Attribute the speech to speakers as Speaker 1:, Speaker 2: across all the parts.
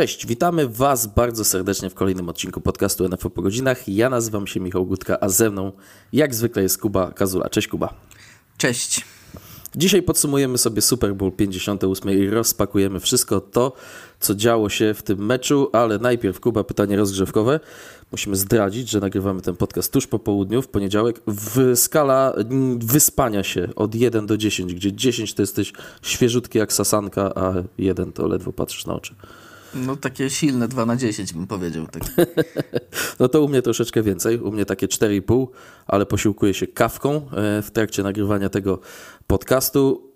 Speaker 1: Cześć, witamy Was bardzo serdecznie w kolejnym odcinku podcastu NFO po godzinach. Ja nazywam się Michał Gutka, a ze mną jak zwykle jest Kuba Kazula. Cześć Kuba.
Speaker 2: Cześć.
Speaker 1: Dzisiaj podsumujemy sobie Super Bowl 58 i rozpakujemy wszystko to, co działo się w tym meczu, ale najpierw Kuba, pytanie rozgrzewkowe. Musimy zdradzić, że nagrywamy ten podcast tuż po południu, w poniedziałek, w skala wyspania się od 1 do 10, gdzie 10 to jesteś świeżutki jak sasanka, a 1 to ledwo patrzysz na oczy.
Speaker 2: No takie silne 2 na 10 bym powiedział. Tak.
Speaker 1: no to u mnie troszeczkę więcej, u mnie takie 4,5, ale posiłkuję się kawką e, w trakcie nagrywania tego podcastu.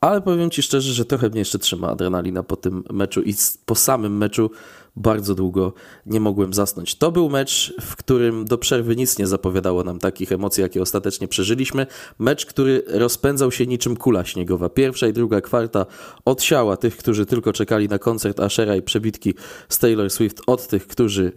Speaker 1: Ale powiem Ci szczerze, że trochę mnie jeszcze trzyma adrenalina po tym meczu i po samym meczu bardzo długo nie mogłem zasnąć. To był mecz, w którym do przerwy nic nie zapowiadało nam takich emocji, jakie ostatecznie przeżyliśmy. Mecz, który rozpędzał się niczym kula śniegowa. Pierwsza i druga kwarta odsiała tych, którzy tylko czekali na koncert Ashera i przebitki z Taylor Swift od tych, którzy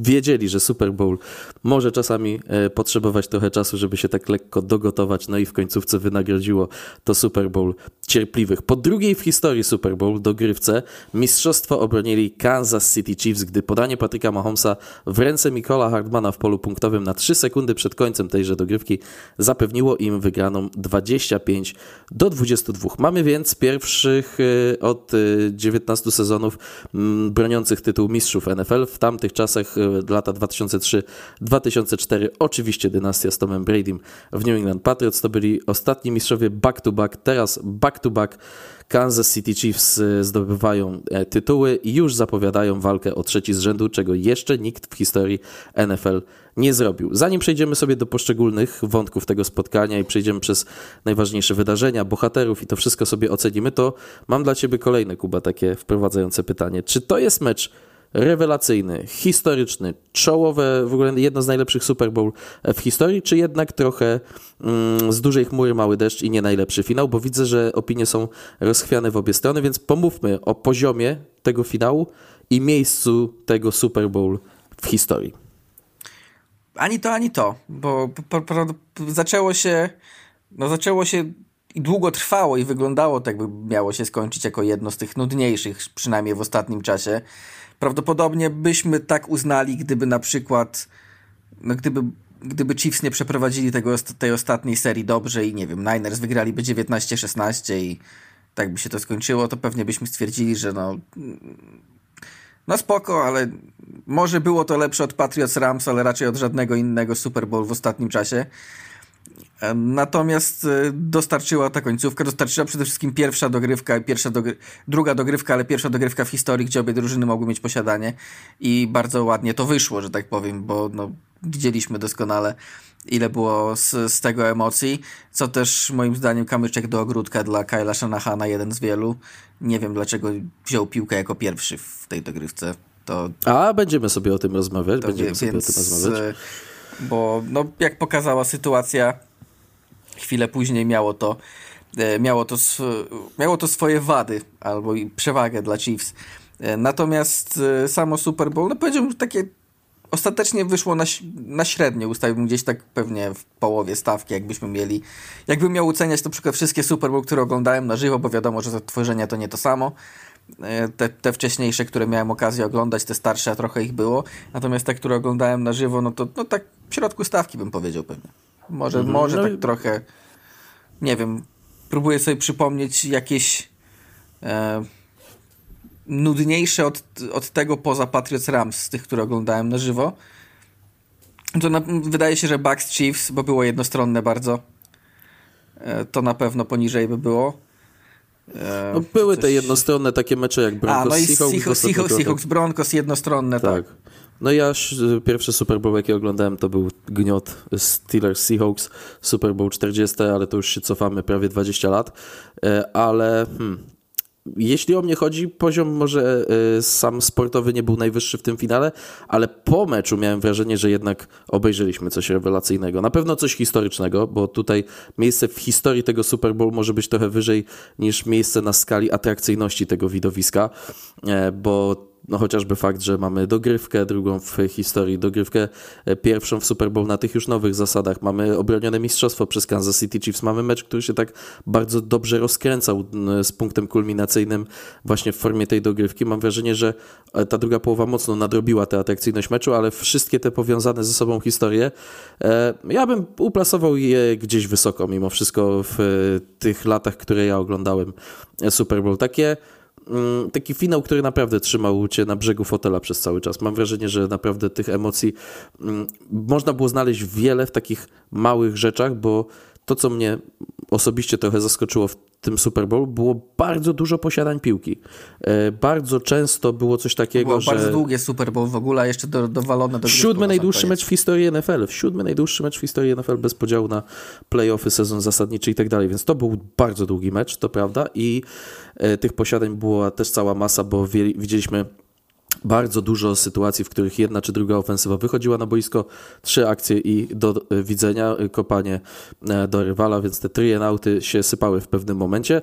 Speaker 1: wiedzieli, że Super Bowl może czasami e, potrzebować trochę czasu, żeby się tak lekko dogotować, no i w końcówce wynagrodziło to Super Bowl cierpliwych. Po drugiej w historii Super Bowl dogrywce mistrzostwo obronili Kansas City Chiefs, gdy podanie Patryka Mahomesa w ręce Mikola Hardmana w polu punktowym na 3 sekundy przed końcem tejże dogrywki zapewniło im wygraną 25 do 22. Mamy więc pierwszych e, od 19 e, sezonów broniących tytuł mistrzów NFL. W tamtych czasach lata 2003-2004. Oczywiście dynastia z Tomem Bradym w New England Patriots to byli ostatni mistrzowie back-to-back, teraz back-to-back. Kansas City Chiefs e, zdobywają e, tytuły i już zapowiadają walkę o trzeci z rzędu, czego jeszcze nikt w historii NFL nie zrobił. Zanim przejdziemy sobie do poszczególnych wątków tego spotkania i przejdziemy przez najważniejsze wydarzenia, bohaterów i to wszystko sobie ocenimy, to mam dla Ciebie kolejne, Kuba, takie wprowadzające pytanie. Czy to jest mecz rewelacyjny, historyczny, czołowe, w ogóle jedno z najlepszych Super Bowl w historii, czy jednak trochę mm, z dużej chmury mały deszcz i nie najlepszy finał, bo widzę, że opinie są rozchwiane w obie strony, więc pomówmy o poziomie tego finału i miejscu tego Super Bowl w historii.
Speaker 2: Ani to, ani to, bo po, po, zaczęło się, no zaczęło się i długo trwało i wyglądało tak, jakby miało się skończyć jako jedno z tych nudniejszych, przynajmniej w ostatnim czasie. Prawdopodobnie byśmy tak uznali, gdyby na przykład, no gdyby, gdyby Chiefs nie przeprowadzili tego, tej ostatniej serii dobrze i nie wiem, Niners wygraliby 19-16 i tak by się to skończyło, to pewnie byśmy stwierdzili, że no no spoko, ale może było to lepsze od Patriots Rams, ale raczej od żadnego innego Super Bowl w ostatnim czasie. Natomiast e, dostarczyła ta końcówka, dostarczyła przede wszystkim pierwsza dogrywka, pierwsza dogry druga dogrywka, ale pierwsza dogrywka w historii, gdzie obie drużyny mogły mieć posiadanie i bardzo ładnie to wyszło, że tak powiem, bo no, widzieliśmy doskonale ile było z, z tego emocji, co też moim zdaniem kamyczek do ogródka dla Kyla Shanahana, jeden z wielu. Nie wiem dlaczego wziął piłkę jako pierwszy w tej dogrywce. To,
Speaker 1: A, będziemy sobie o tym rozmawiać, będziemy sobie o tym rozmawiać. E,
Speaker 2: bo no, jak pokazała sytuacja chwilę później miało to, e, miało to, miało to swoje wady albo i przewagę dla Chiefs. E, natomiast e, samo Super Bowl, no powiedziałbym, takie ostatecznie wyszło na, na średnie. Ustawiłbym gdzieś tak pewnie w połowie stawki, jakbyśmy mieli. Jakbym miał oceniać na przykład wszystkie Super Bowl, które oglądałem na żywo, bo wiadomo, że tworzenia to nie to samo. Te, te wcześniejsze, które miałem okazję oglądać, te starsze, trochę ich było. Natomiast te, które oglądałem na żywo, no to no tak w środku stawki bym powiedział pewnie. Może, mhm. może no tak trochę, nie wiem, próbuję sobie przypomnieć jakieś e, nudniejsze od, od tego poza Patriots Rams, z tych, które oglądałem na żywo. To na, wydaje się, że Bucks Chiefs, bo było jednostronne bardzo. E, to na pewno poniżej by było.
Speaker 1: E, no, były coś... te jednostronne takie mecze jak Broncos, A, no i
Speaker 2: Seahawks, Seahawks, Seahawks Broncos jednostronne, tak. tak.
Speaker 1: No ja pierwszy Super Bowl, jaki oglądałem, to był gniot Steelers Seahawks, Super Bowl 40, ale to już się cofamy prawie 20 lat. E, ale hmm, jeśli o mnie chodzi, poziom może e, sam sportowy nie był najwyższy w tym finale, ale po meczu miałem wrażenie, że jednak obejrzeliśmy coś rewelacyjnego. Na pewno coś historycznego, bo tutaj miejsce w historii tego Super Bowl może być trochę wyżej niż miejsce na skali atrakcyjności tego widowiska, e, bo no chociażby fakt, że mamy dogrywkę drugą w historii, dogrywkę e, pierwszą w Super Bowl na tych już nowych zasadach, mamy obronione mistrzostwo przez Kansas City Chiefs, mamy mecz, który się tak bardzo dobrze rozkręcał z punktem kulminacyjnym właśnie w formie tej dogrywki. Mam wrażenie, że e, ta druga połowa mocno nadrobiła tę atrakcyjność meczu, ale wszystkie te powiązane ze sobą historie, e, ja bym uplasował je gdzieś wysoko mimo wszystko w tych latach, które ja oglądałem Super Bowl. Takie taki finał, który naprawdę trzymał cię na brzegu fotela przez cały czas. Mam wrażenie, że naprawdę tych emocji mm, można było znaleźć wiele w takich małych rzeczach, bo to, co mnie osobiście trochę zaskoczyło w tym Super Bowl, było bardzo dużo posiadań piłki. E, bardzo często było coś takiego, było
Speaker 2: że... bardzo długie Super Bowl w ogóle, jeszcze do, dowalone do
Speaker 1: Siódmy najdłuższy mecz w historii NFL. Siódmy najdłuższy mecz w historii NFL bez podziału na playoffy, sezon zasadniczy i tak dalej, więc to był bardzo długi mecz, to prawda, i e, tych posiadań była też cała masa, bo widzieliśmy bardzo dużo sytuacji, w których jedna czy druga ofensywa wychodziła na boisko, trzy akcje i do e, widzenia, e, kopanie e, do rywala, więc te trienauty się sypały w pewnym momencie.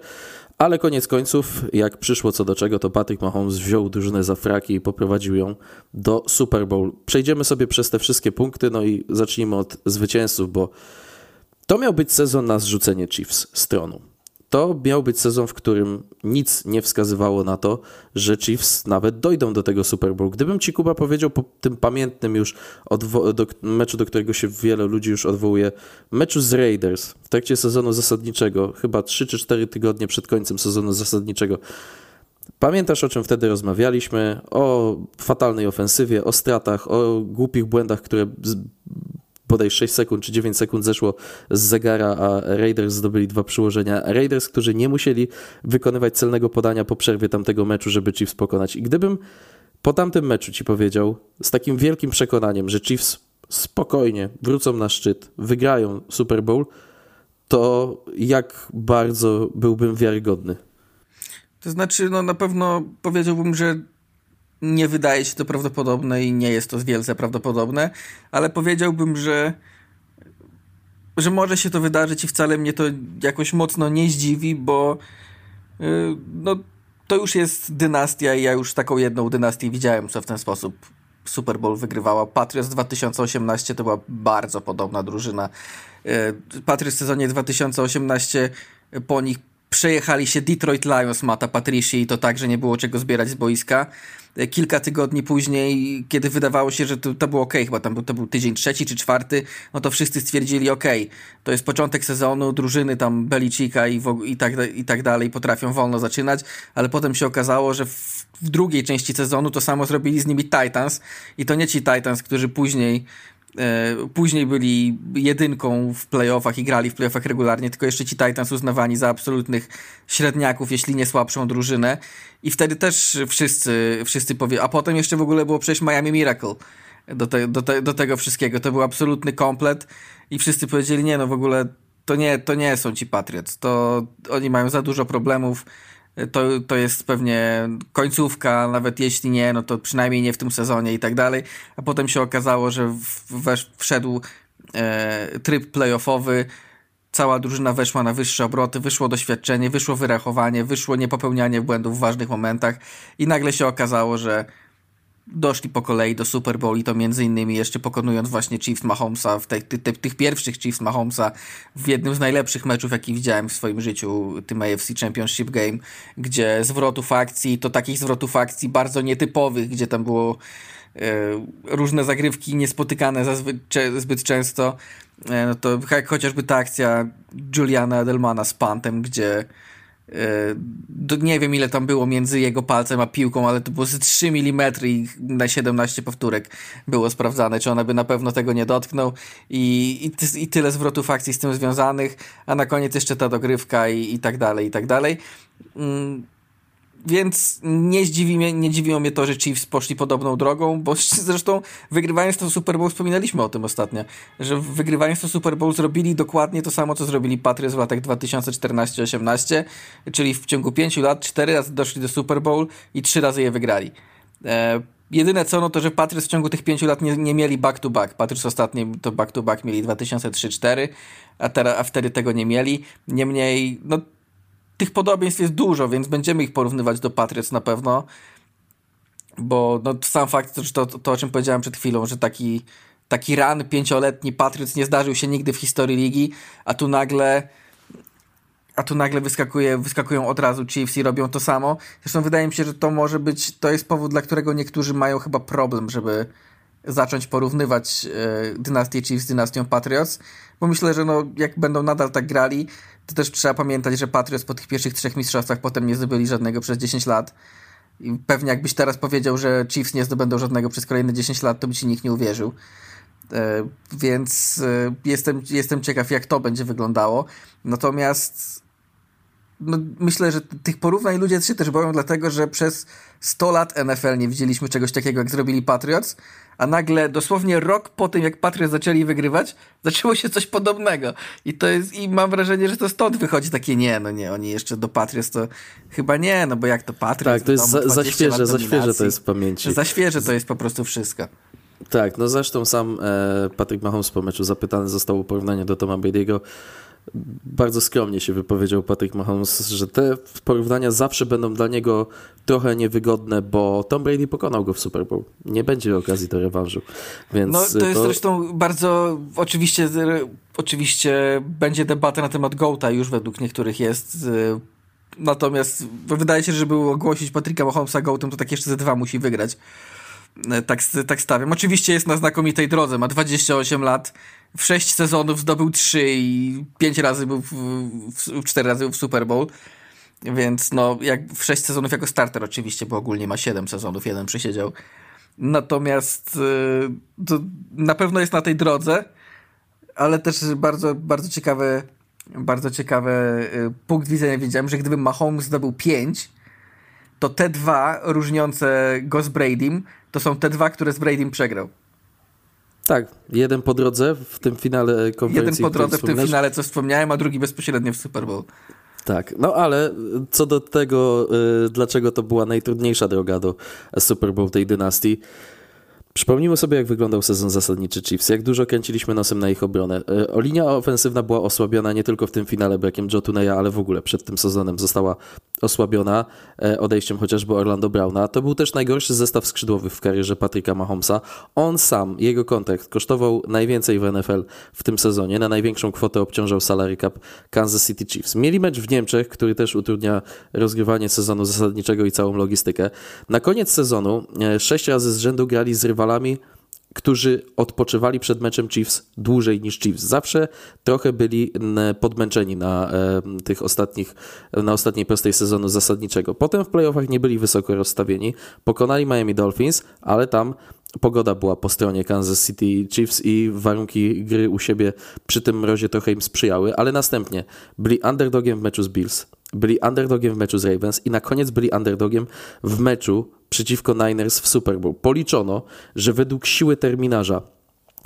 Speaker 1: Ale koniec końców, jak przyszło co do czego, to Patrick Mahomes wziął drużynę za fraki i poprowadził ją do Super Bowl. Przejdziemy sobie przez te wszystkie punkty, no i zacznijmy od zwycięzców, bo to miał być sezon na zrzucenie Chiefs z tronu to miał być sezon, w którym nic nie wskazywało na to, że Chiefs nawet dojdą do tego Super Bowl. Gdybym ci Kuba powiedział po tym pamiętnym już do, meczu, do którego się wiele ludzi już odwołuje, meczu z Raiders w trakcie sezonu zasadniczego, chyba 3 czy 4 tygodnie przed końcem sezonu zasadniczego, Pamiętasz, o czym wtedy rozmawialiśmy? O fatalnej ofensywie, o stratach, o głupich błędach, które bodaj 6 sekund czy 9 sekund zeszło z zegara, a Raiders zdobyli dwa przyłożenia. Raiders, którzy nie musieli wykonywać celnego podania po przerwie tamtego meczu, żeby Chiefs pokonać. I gdybym po tamtym meczu ci powiedział z takim wielkim przekonaniem, że Chiefs spokojnie wrócą na szczyt, wygrają Super Bowl, to jak bardzo byłbym wiarygodny?
Speaker 2: To znaczy, no na pewno powiedziałbym, że nie wydaje się to prawdopodobne i nie jest to wielce prawdopodobne, ale powiedziałbym, że że może się to wydarzyć i wcale mnie to jakoś mocno nie zdziwi, bo yy, no, to już jest dynastia i ja już taką jedną dynastię widziałem, co w ten sposób Super Bowl wygrywała. Patriots 2018 to była bardzo podobna drużyna. Yy, Patriots w sezonie 2018 po nich przejechali się Detroit Lions Mata Patricia i to tak, że nie było czego zbierać z boiska. E, kilka tygodni później, kiedy wydawało się, że to, to było ok, chyba tam był, to był tydzień trzeci czy czwarty, no to wszyscy stwierdzili ok, to jest początek sezonu, drużyny tam Belicika i, i, tak, i tak dalej potrafią wolno zaczynać, ale potem się okazało, że w, w drugiej części sezonu to samo zrobili z nimi Titans i to nie ci Titans, którzy później później byli jedynką w playoffach i grali w playoffach regularnie, tylko jeszcze ci Titans uznawani za absolutnych średniaków, jeśli nie słabszą drużynę. I wtedy też wszyscy, wszyscy powie, a potem jeszcze w ogóle było przecież Miami Miracle do, te, do, te, do tego wszystkiego. To był absolutny komplet i wszyscy powiedzieli, nie no w ogóle to nie, to nie są ci Patriots, to oni mają za dużo problemów, to, to jest pewnie końcówka, nawet jeśli nie, no to przynajmniej nie w tym sezonie i tak dalej. A potem się okazało, że wesz, wszedł e, tryb playoffowy, cała drużyna weszła na wyższe obroty, wyszło doświadczenie, wyszło wyrachowanie, wyszło niepopełnianie błędów w ważnych momentach i nagle się okazało, że doszli po kolei do Super Bowl i to między innymi jeszcze pokonując właśnie Chiefs Mahomesa, w tych pierwszych Chiefs Mahomesa w jednym z najlepszych meczów, jaki widziałem w swoim życiu, tym AFC Championship Game, gdzie zwrotów akcji, to takich zwrotów akcji bardzo nietypowych, gdzie tam było e, różne zagrywki niespotykane zazwy, zbyt często, e, no to jak chociażby ta akcja Juliana Edelmana z pantem, gdzie nie wiem ile tam było między jego palcem a piłką, ale to było z 3 mm i na 17 powtórek było sprawdzane, czy ona by na pewno tego nie dotknął i, i, i tyle zwrotów akcji z tym związanych, a na koniec jeszcze ta dogrywka i, i tak dalej, i tak dalej. Mm, więc nie, zdziwi mnie, nie dziwiło mnie to, że Chiefs poszli podobną drogą, bo zresztą wygrywając to Super Bowl, wspominaliśmy o tym ostatnio, że wygrywając to Super Bowl zrobili dokładnie to samo, co zrobili Patriots w latach 2014-18, czyli w ciągu pięciu lat cztery razy doszli do Super Bowl i trzy razy je wygrali. E, jedyne co, no to, że Patriots w ciągu tych pięciu lat nie, nie mieli back-to-back. Patriots ostatni to back-to-back mieli 2003-2004, a, a wtedy tego nie mieli. Niemniej, no tych podobieństw jest dużo, więc będziemy ich porównywać do Patriots na pewno. bo no, sam fakt, że to, to, o czym powiedziałem przed chwilą, że taki, taki run pięcioletni Patriots nie zdarzył się nigdy w historii ligi, a tu nagle a tu nagle wyskakuje, wyskakują od razu Chiefs i robią to samo. Zresztą wydaje mi się, że to może być, to jest powód, dla którego niektórzy mają chyba problem, żeby zacząć porównywać e, dynastię Chiefs z dynastią Patriots, bo myślę, że no, jak będą nadal tak grali, to też trzeba pamiętać, że Patriots po tych pierwszych trzech mistrzostwach potem nie zdobyli żadnego przez 10 lat. I pewnie jakbyś teraz powiedział, że Chiefs nie zdobędą żadnego przez kolejne 10 lat, to by ci nikt nie uwierzył. E, więc e, jestem, jestem ciekaw, jak to będzie wyglądało. Natomiast no, myślę, że tych porównań ludzie się też boją, dlatego że przez 100 lat NFL nie widzieliśmy czegoś takiego, jak zrobili Patriots, a nagle dosłownie rok po tym, jak Patriots zaczęli wygrywać, zaczęło się coś podobnego. I to jest, i mam wrażenie, że to stąd wychodzi takie nie, no nie, oni jeszcze do Patriots to chyba nie, no bo jak to Patriots.
Speaker 1: Tak, to jest za, za świeże, za świeże to jest w pamięci.
Speaker 2: Za świeże to jest po prostu wszystko.
Speaker 1: Tak, no zresztą sam e, Patrick Mahomes po meczu zapytany został o porównanie do Toma Brady'ego. Bardzo skromnie się wypowiedział Patrick Mahomes, że te porównania zawsze będą dla niego trochę niewygodne, bo Tom Brady pokonał go w Super Bowl. Nie będzie okazji do rewanżu. Więc
Speaker 2: no to jest to... zresztą bardzo, oczywiście, oczywiście będzie debata na temat Gołta już według niektórych jest. Natomiast wydaje się, że żeby ogłosić Patricka Mahomesa Gołtem, to tak jeszcze ze dwa musi wygrać. E, tak, tak stawiam. Oczywiście jest na znakomitej drodze, ma 28 lat, w 6 sezonów zdobył 3 i 5 razy był, w, w, 4 razy był w Super Bowl. Więc no, jak w 6 sezonów jako starter oczywiście, bo ogólnie ma 7 sezonów, jeden przysiedział. Natomiast to na pewno jest na tej drodze, ale też bardzo, bardzo ciekawy, bardzo ciekawy y, punkt widzenia. Wiedziałem, że gdyby Mahomes zdobył 5, to te dwa różniące go z Bradym, to są te dwa, które z Bradym przegrał.
Speaker 1: Tak, jeden po drodze w tym finale konferencji.
Speaker 2: Jeden po drodze w tym finale, co wspomniałem, a drugi bezpośrednio w Super Bowl.
Speaker 1: Tak, no ale co do tego, y, dlaczego to była najtrudniejsza droga do Super Bowl tej dynastii, Przypomnijmy sobie, jak wyglądał sezon zasadniczy Chiefs, jak dużo kręciliśmy nosem na ich obronę. E, linia ofensywna była osłabiona nie tylko w tym finale brakiem Joe Tuneya, ale w ogóle przed tym sezonem została osłabiona e, odejściem chociażby Orlando Browna. To był też najgorszy zestaw skrzydłowych w karierze Patryka Mahomesa. On sam, jego kontrakt kosztował najwięcej w NFL w tym sezonie. Na największą kwotę obciążał salary cap Kansas City Chiefs. Mieli mecz w Niemczech, który też utrudnia rozgrywanie sezonu zasadniczego i całą logistykę. Na koniec sezonu e, sześć razy z rzędu grali z rywalami, którzy odpoczywali przed meczem Chiefs dłużej niż Chiefs. Zawsze trochę byli podmęczeni na e, tych ostatnich, na ostatniej prostej sezonu zasadniczego. Potem w playoffach nie byli wysoko rozstawieni. Pokonali Miami Dolphins, ale tam pogoda była po stronie Kansas City Chiefs i warunki gry u siebie przy tym mrozie trochę im sprzyjały, ale następnie byli underdogiem w meczu z Bills, byli underdogiem w meczu z Ravens i na koniec byli underdogiem w meczu przeciwko Niners w Super Bowl. Policzono, że według siły terminarza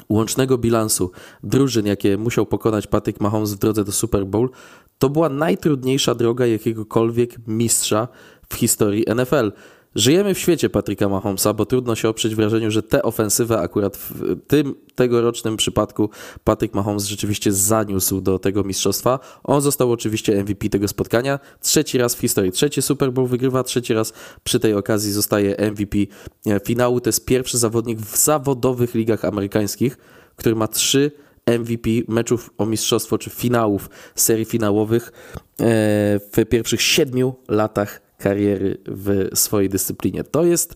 Speaker 1: łącznego bilansu drużyn, jakie musiał pokonać Patrick Mahomes w drodze do Super Bowl, to była najtrudniejsza droga jakiegokolwiek mistrza w historii NFL. Żyjemy w świecie Patryka Mahomesa, bo trudno się oprzeć wrażeniu, że tę ofensywę akurat w tym tegorocznym przypadku Patryk Mahomes rzeczywiście zaniósł do tego mistrzostwa. On został oczywiście MVP tego spotkania. Trzeci raz w historii. Trzeci Super Bowl wygrywa, trzeci raz przy tej okazji zostaje MVP finału. To jest pierwszy zawodnik w zawodowych ligach amerykańskich, który ma trzy MVP meczów o mistrzostwo czy finałów serii finałowych e, w pierwszych siedmiu latach kariery w swojej dyscyplinie. To jest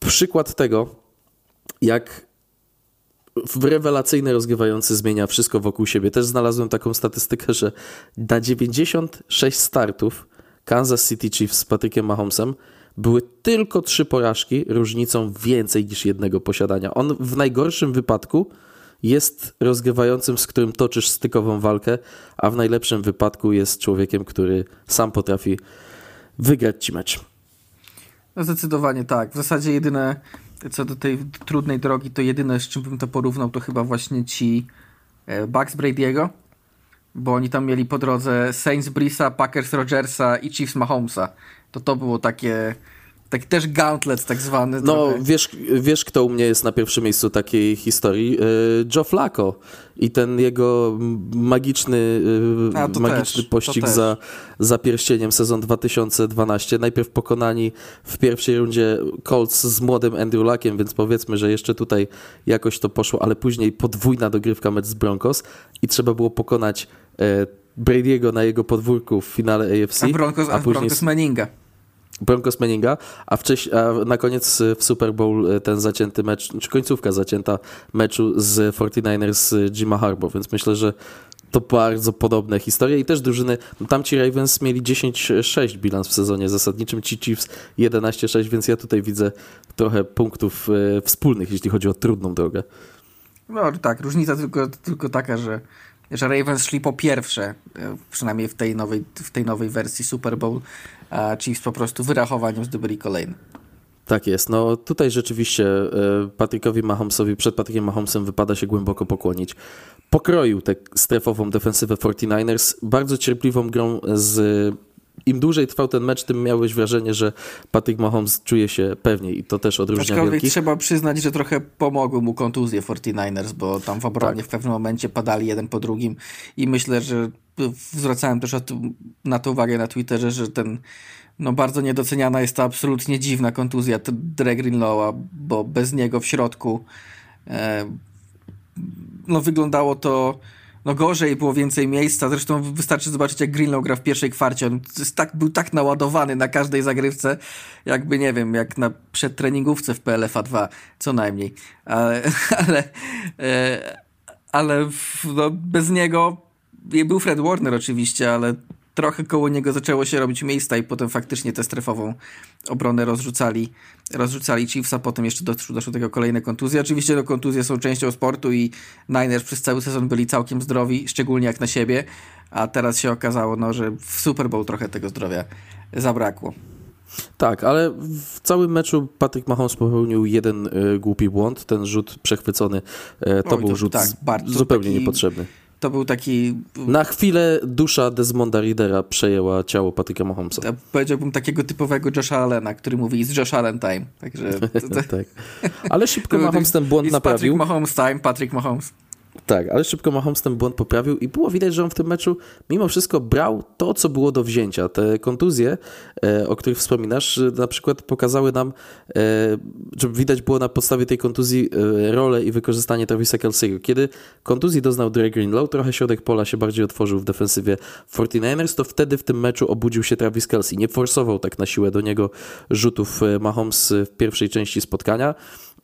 Speaker 1: przykład tego, jak w rewelacyjny rozgrywający zmienia wszystko wokół siebie. Też znalazłem taką statystykę, że na 96 startów Kansas City Chiefs z Patrykiem Mahomesem były tylko trzy porażki, różnicą więcej niż jednego posiadania. On w najgorszym wypadku jest rozgrywającym, z którym toczysz stykową walkę, a w najlepszym wypadku jest człowiekiem, który sam potrafi wygrać ci mecz.
Speaker 2: No zdecydowanie tak. W zasadzie jedyne, co do tej trudnej drogi, to jedyne, z czym bym to porównał, to chyba właśnie ci e, Bucks Brady'ego, bo oni tam mieli po drodze Saints Brisa, Packers Rogersa i Chiefs Mahomesa. To to było takie tak też gauntlet tak zwany.
Speaker 1: No, wiesz, wiesz, kto u mnie jest na pierwszym miejscu takiej historii? Joe Flacco i ten jego magiczny, e, A, magiczny też, pościg za, za pierścieniem sezon 2012. Najpierw pokonani w pierwszej rundzie Colts z młodym Andrew Luckiem, więc powiedzmy, że jeszcze tutaj jakoś to poszło, ale później podwójna dogrywka mecz z Broncos i trzeba było pokonać e, Brady'ego na jego podwórku w finale AFC.
Speaker 2: A Broncos, a, a później Broncos Manninga.
Speaker 1: Broncos Manninga, a, a na koniec y, w Super Bowl y, ten zacięty mecz, czy końcówka zacięta meczu z 49ers Jima Harbaugh, więc myślę, że to bardzo podobne historie i też drużyny, no tamci Ravens mieli 10-6 bilans w sezonie zasadniczym, ci Chiefs 11-6, więc ja tutaj widzę trochę punktów y, wspólnych, jeśli chodzi o trudną drogę.
Speaker 2: No tak, różnica tylko, tylko taka, że że Ravens szli po pierwsze, przynajmniej w tej nowej, w tej nowej wersji Super Bowl, a Chiefs po prostu wyrachowaniem zdobyli kolejny.
Speaker 1: Tak jest. No tutaj rzeczywiście e, Patrickowi Mahomesowi, przed Patrickiem Mahomesem wypada się głęboko pokłonić. Pokroił tę strefową defensywę 49ers bardzo cierpliwą grą z im dłużej trwał ten mecz, tym miałeś wrażenie, że Patrick Mahomes czuje się pewniej i to też odróżnia Aczkolwiek wielkich.
Speaker 2: trzeba przyznać, że trochę pomogły mu kontuzje 49ers, bo tam w obronie tak. w pewnym momencie padali jeden po drugim i myślę, że zwracałem też na to uwagę na Twitterze, że ten no bardzo niedoceniana jest ta absolutnie dziwna kontuzja Dre Greenlawa, bo bez niego w środku e, no wyglądało to no gorzej, było więcej miejsca. Zresztą wystarczy zobaczyć, jak Greenlow gra w pierwszej kwarcie. On tak, był tak naładowany na każdej zagrywce, jakby, nie wiem, jak na przedtreningówce w PLFA 2, co najmniej. Ale, ale, e, ale no, bez niego był Fred Warner oczywiście, ale trochę koło niego zaczęło się robić miejsca i potem faktycznie tę strefową obronę rozrzucali, rozrzucali Chiefs, a potem jeszcze doszło do tego kolejne kontuzje. Oczywiście no, kontuzje są częścią sportu i Niners przez cały sezon byli całkiem zdrowi, szczególnie jak na siebie, a teraz się okazało, no, że w Super Bowl trochę tego zdrowia zabrakło.
Speaker 1: Tak, ale w całym meczu Patrick Mahomes popełnił jeden y, głupi błąd, ten rzut przechwycony, y, to Oj, był to, rzut tak, bardzo, zupełnie taki... niepotrzebny
Speaker 2: to był taki...
Speaker 1: Na chwilę dusza Desmonda Readera przejęła ciało Patryka Mahomesa. Ja
Speaker 2: powiedziałbym takiego typowego Josha Allena, który mówi z Josh Allen time. Także...
Speaker 1: tak. Ale szybko Mahomes ten błąd naprawił.
Speaker 2: Patrick Mahomes time, Patrick Mahomes.
Speaker 1: Tak, ale szybko Mahomes ten błąd poprawił i było widać, że on w tym meczu mimo wszystko brał to, co było do wzięcia. Te kontuzje, e, o których wspominasz, e, na przykład pokazały nam, e, że widać było na podstawie tej kontuzji rolę i wykorzystanie Travisa Kelsey'ego. Kiedy kontuzji doznał Dre Greenlow, trochę środek pola się bardziej otworzył w defensywie 49ers, to wtedy w tym meczu obudził się Travis Kelsey. Nie forsował tak na siłę do niego rzutów Mahomes w pierwszej części spotkania.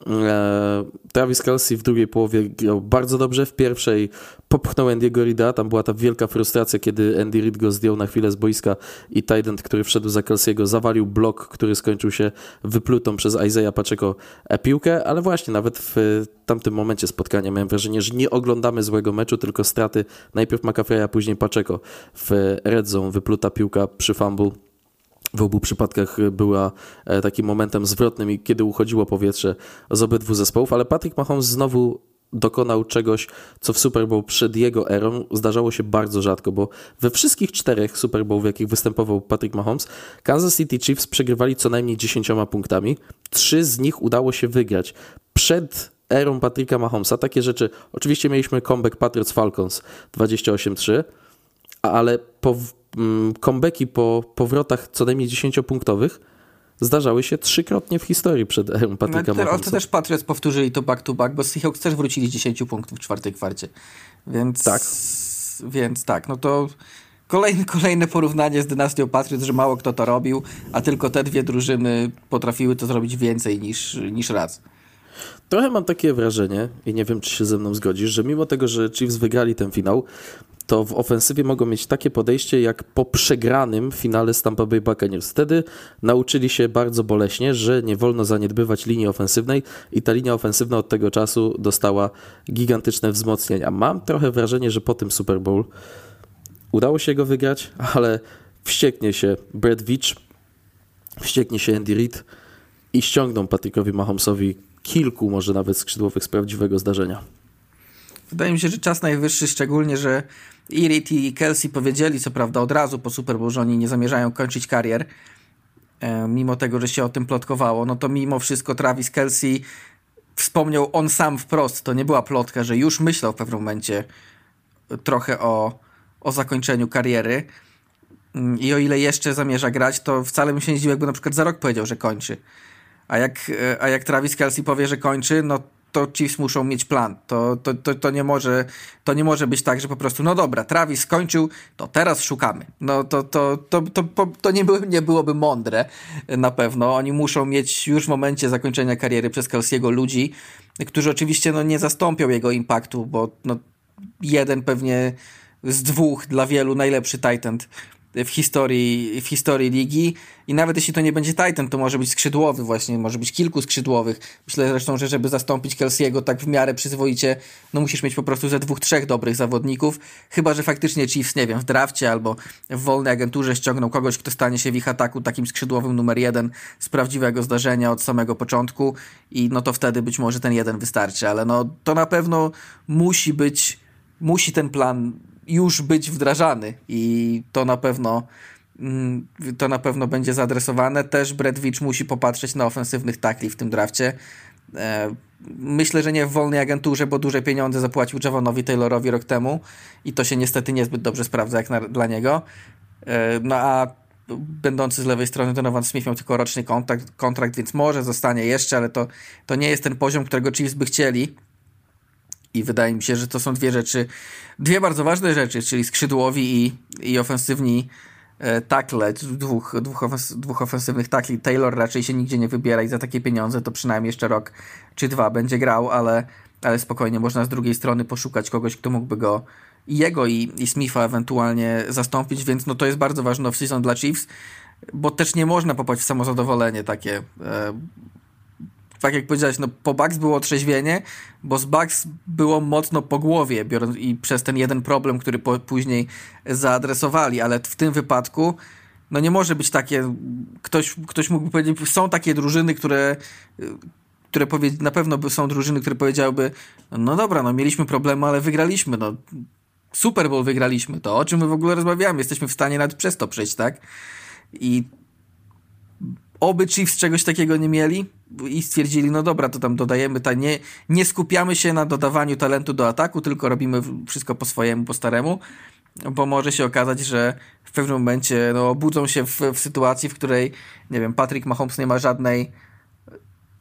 Speaker 1: E, Travis Kelsey w drugiej połowie grał bardzo dobrze, w pierwszej popchnął Andy'ego Rida, tam była ta wielka frustracja, kiedy Andy Reid go zdjął na chwilę z boiska i Tident, który wszedł za Kelsey'ego, zawalił blok, który skończył się wyplutą przez Isaiah Pacheco e, piłkę, ale właśnie nawet w tamtym momencie spotkania miałem wrażenie, że nie oglądamy złego meczu, tylko straty. Najpierw McAfee'a, później Pacheco. W red zone, wypluta piłka przy fumble w obu przypadkach była e, takim momentem zwrotnym i kiedy uchodziło powietrze z obydwu zespołów, ale Patrick Mahomes znowu dokonał czegoś, co w Super Bowl przed jego erą zdarzało się bardzo rzadko, bo we wszystkich czterech Super Bowl, w jakich występował Patrick Mahomes, Kansas City Chiefs przegrywali co najmniej 10 punktami. Trzy z nich udało się wygrać. Przed erą Patricka Mahomesa takie rzeczy, oczywiście mieliśmy comeback Patriots Falcons 28-3, ale po comebacki po powrotach co najmniej 10-punktowych zdarzały się trzykrotnie w historii przed erą Patryka no,
Speaker 2: Ale to też Patriots powtórzyli to back to back, bo Seahawks też wrócili z 10 punktów w czwartej kwarcie. Więc tak. Więc tak, no to kolejne, kolejne porównanie z dynastią Patriots, że mało kto to robił, a tylko te dwie drużyny potrafiły to zrobić więcej niż, niż raz.
Speaker 1: Trochę mam takie wrażenie, i nie wiem, czy się ze mną zgodzisz, że mimo tego, że Chiefs wygrali ten finał, to w ofensywie mogą mieć takie podejście jak po przegranym finale z Tampa Bay Buccaneers. Wtedy nauczyli się bardzo boleśnie, że nie wolno zaniedbywać linii ofensywnej i ta linia ofensywna od tego czasu dostała gigantyczne wzmocnienia. Mam trochę wrażenie, że po tym Super Bowl udało się go wygrać, ale wścieknie się Brad Veach, wścieknie się Andy Reid i ściągną Patrickowi Mahomesowi kilku, może nawet skrzydłowych z prawdziwego zdarzenia.
Speaker 2: Wydaje mi się, że czas najwyższy, szczególnie, że Irit i Kelsey powiedzieli, co prawda, od razu po Super Bowl, że oni nie zamierzają kończyć karier, e, mimo tego, że się o tym plotkowało, no to mimo wszystko Travis Kelsey wspomniał on sam wprost, to nie była plotka, że już myślał w pewnym momencie trochę o, o zakończeniu kariery. Mm, I o ile jeszcze zamierza grać, to wcale bym się nie zdziwił, jakby na przykład za rok powiedział, że kończy. A jak, e, a jak Travis Kelsey powie, że kończy, no to Chiefs muszą mieć plan. To, to, to, to, nie może, to nie może być tak, że po prostu, no dobra, Travis skończył, to teraz szukamy. No to, to, to, to, to, nie, by, nie byłoby mądre na pewno. Oni muszą mieć już w momencie zakończenia kariery przez Kelsey'ego ludzi, którzy oczywiście no, nie zastąpią jego impaktu, bo no, jeden pewnie z dwóch dla wielu najlepszy Titan w historii, w historii ligi. I nawet jeśli to nie będzie Titan, to może być skrzydłowy właśnie, może być kilku skrzydłowych. Myślę zresztą, że żeby zastąpić Kelsey'ego tak w miarę przyzwoicie, no musisz mieć po prostu ze dwóch, trzech dobrych zawodników, chyba, że faktycznie Chiefs, nie wiem, w drafcie albo w wolnej agenturze ściągną kogoś, kto stanie się w ich ataku takim skrzydłowym numer jeden z prawdziwego zdarzenia od samego początku i no to wtedy być może ten jeden wystarczy, ale no to na pewno musi być, musi ten plan już być wdrażany i to na pewno mm, to na pewno będzie zaadresowane. Też Bredwicz musi popatrzeć na ofensywnych takli w tym drafcie. E, myślę, że nie w wolnej agenturze, bo duże pieniądze zapłacił Javonowi Taylorowi rok temu i to się niestety niezbyt dobrze sprawdza jak na, dla niego. E, no a będący z lewej strony Donovan Smith miał tylko roczny kontrakt, kontrakt, więc może zostanie jeszcze, ale to, to nie jest ten poziom, którego Chiefs by chcieli. I wydaje mi się, że to są dwie rzeczy, dwie bardzo ważne rzeczy, czyli skrzydłowi i, i ofensywni e, takle, dwóch, dwóch, ofens dwóch ofensywnych takli. Taylor raczej się nigdzie nie wybiera i za takie pieniądze to przynajmniej jeszcze rok czy dwa będzie grał, ale, ale spokojnie można z drugiej strony poszukać kogoś, kto mógłby go jego i, i Smitha ewentualnie zastąpić, więc no to jest bardzo ważne off-season dla Chiefs, bo też nie można popaść w samozadowolenie takie, e, tak jak powiedziałeś, no po Bucks było otrzeźwienie, bo z Bucks było mocno po głowie biorąc, i przez ten jeden problem, który po, później zaadresowali, ale w tym wypadku no nie może być takie, ktoś, ktoś mógłby powiedzieć, są takie drużyny, które które powie, na pewno są drużyny, które powiedziałyby, no dobra, no mieliśmy problemy, ale wygraliśmy, no Super Bowl wygraliśmy, to o czym my w ogóle rozmawiamy, jesteśmy w stanie nawet przez to przejść, tak? I oby Chiefs czegoś takiego nie mieli i stwierdzili, no dobra, to tam dodajemy, ta nie, nie skupiamy się na dodawaniu talentu do ataku, tylko robimy wszystko po swojemu, po staremu, bo może się okazać, że w pewnym momencie no, budzą się w, w sytuacji, w której, nie wiem, Patrick Mahomes nie ma żadnej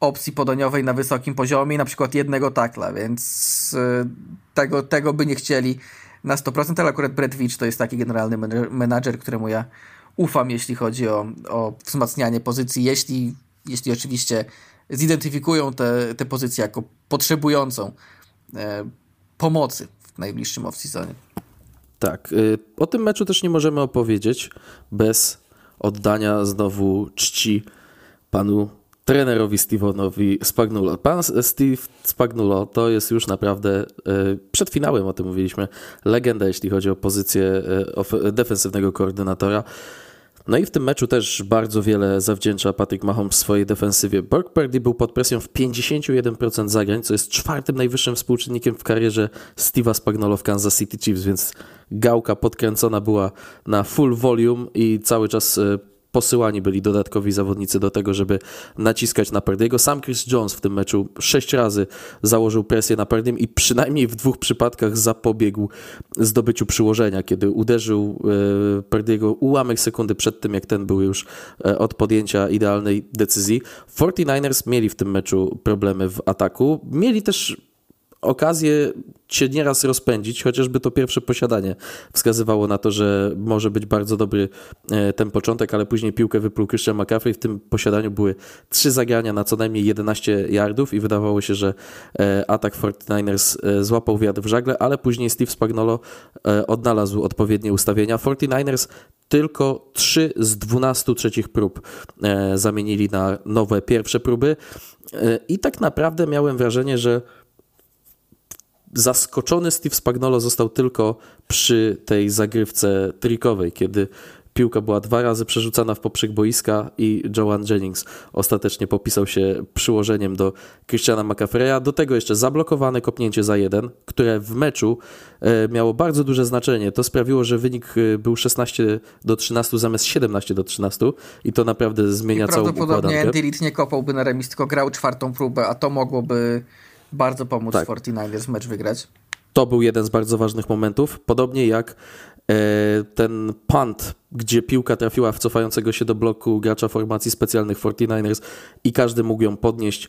Speaker 2: opcji podaniowej na wysokim poziomie, na przykład jednego takla, więc y, tego, tego by nie chcieli na 100%, ale akurat Brett Veach to jest taki generalny menadżer, któremu ja ufam, jeśli chodzi o, o wzmacnianie pozycji, jeśli, jeśli oczywiście zidentyfikują te, te pozycje jako potrzebującą e, pomocy w najbliższym off-seasonie.
Speaker 1: Tak. Y, o tym meczu też nie możemy opowiedzieć bez oddania znowu czci panu trenerowi Steve'onowi Spagnulo. Pan Steve Spagnulo to jest już naprawdę, e, przed finałem o tym mówiliśmy, legenda, jeśli chodzi o pozycję e, defensywnego koordynatora. No i w tym meczu też bardzo wiele zawdzięcza Patrick Mahomes swojej defensywie. Burke Purdy był pod presją w 51% zagrań, co jest czwartym najwyższym współczynnikiem w karierze Steve'a Spagnuolo w Kansas City Chiefs, więc gałka podkręcona była na full volume i cały czas e, posyłani byli dodatkowi zawodnicy do tego, żeby naciskać na Perdiego. Sam Chris Jones w tym meczu sześć razy założył presję na Perdiem i przynajmniej w dwóch przypadkach zapobiegł zdobyciu przyłożenia, kiedy uderzył e, Perdiego ułamek sekundy przed tym, jak ten był już e, od podjęcia idealnej decyzji. 49ers mieli w tym meczu problemy w ataku. Mieli też okazję się nieraz rozpędzić, chociażby to pierwsze posiadanie wskazywało na to, że może być bardzo dobry e, ten początek, ale później piłkę wypluł Christian McCaffrey. W tym posiadaniu były trzy zagrania na co najmniej 11 yardów i wydawało się, że e, atak 49ers e, złapał wiatr w żagle, ale później Steve Spagnolo odnalazł odpowiednie ustawienia. 49ers tylko 3 z 12 trzecich prób zamienili na nowe pierwsze próby i tak naprawdę miałem wrażenie, że zaskoczony Steve Spagnolo został tylko przy tej zagrywce trikowej, kiedy piłka była dwa razy przerzucana w poprzek boiska i Joan Jennings ostatecznie popisał się przyłożeniem do Christiana McAfreya. Do tego jeszcze zablokowane kopnięcie za jeden, które w meczu e, miało bardzo duże znaczenie. To sprawiło, że wynik e, był 16 do 13 zamiast 17 do 13 i to naprawdę zmienia I całą układankę.
Speaker 2: Prawdopodobnie Andy nie kopałby na remis, tylko grał czwartą próbę, a to mogłoby bardzo pomóc tak. 49ers mecz wygrać.
Speaker 1: To był jeden z bardzo ważnych momentów. Podobnie jak e, ten punt, gdzie piłka trafiła w cofającego się do bloku gracza formacji specjalnych 49ers i każdy mógł ją podnieść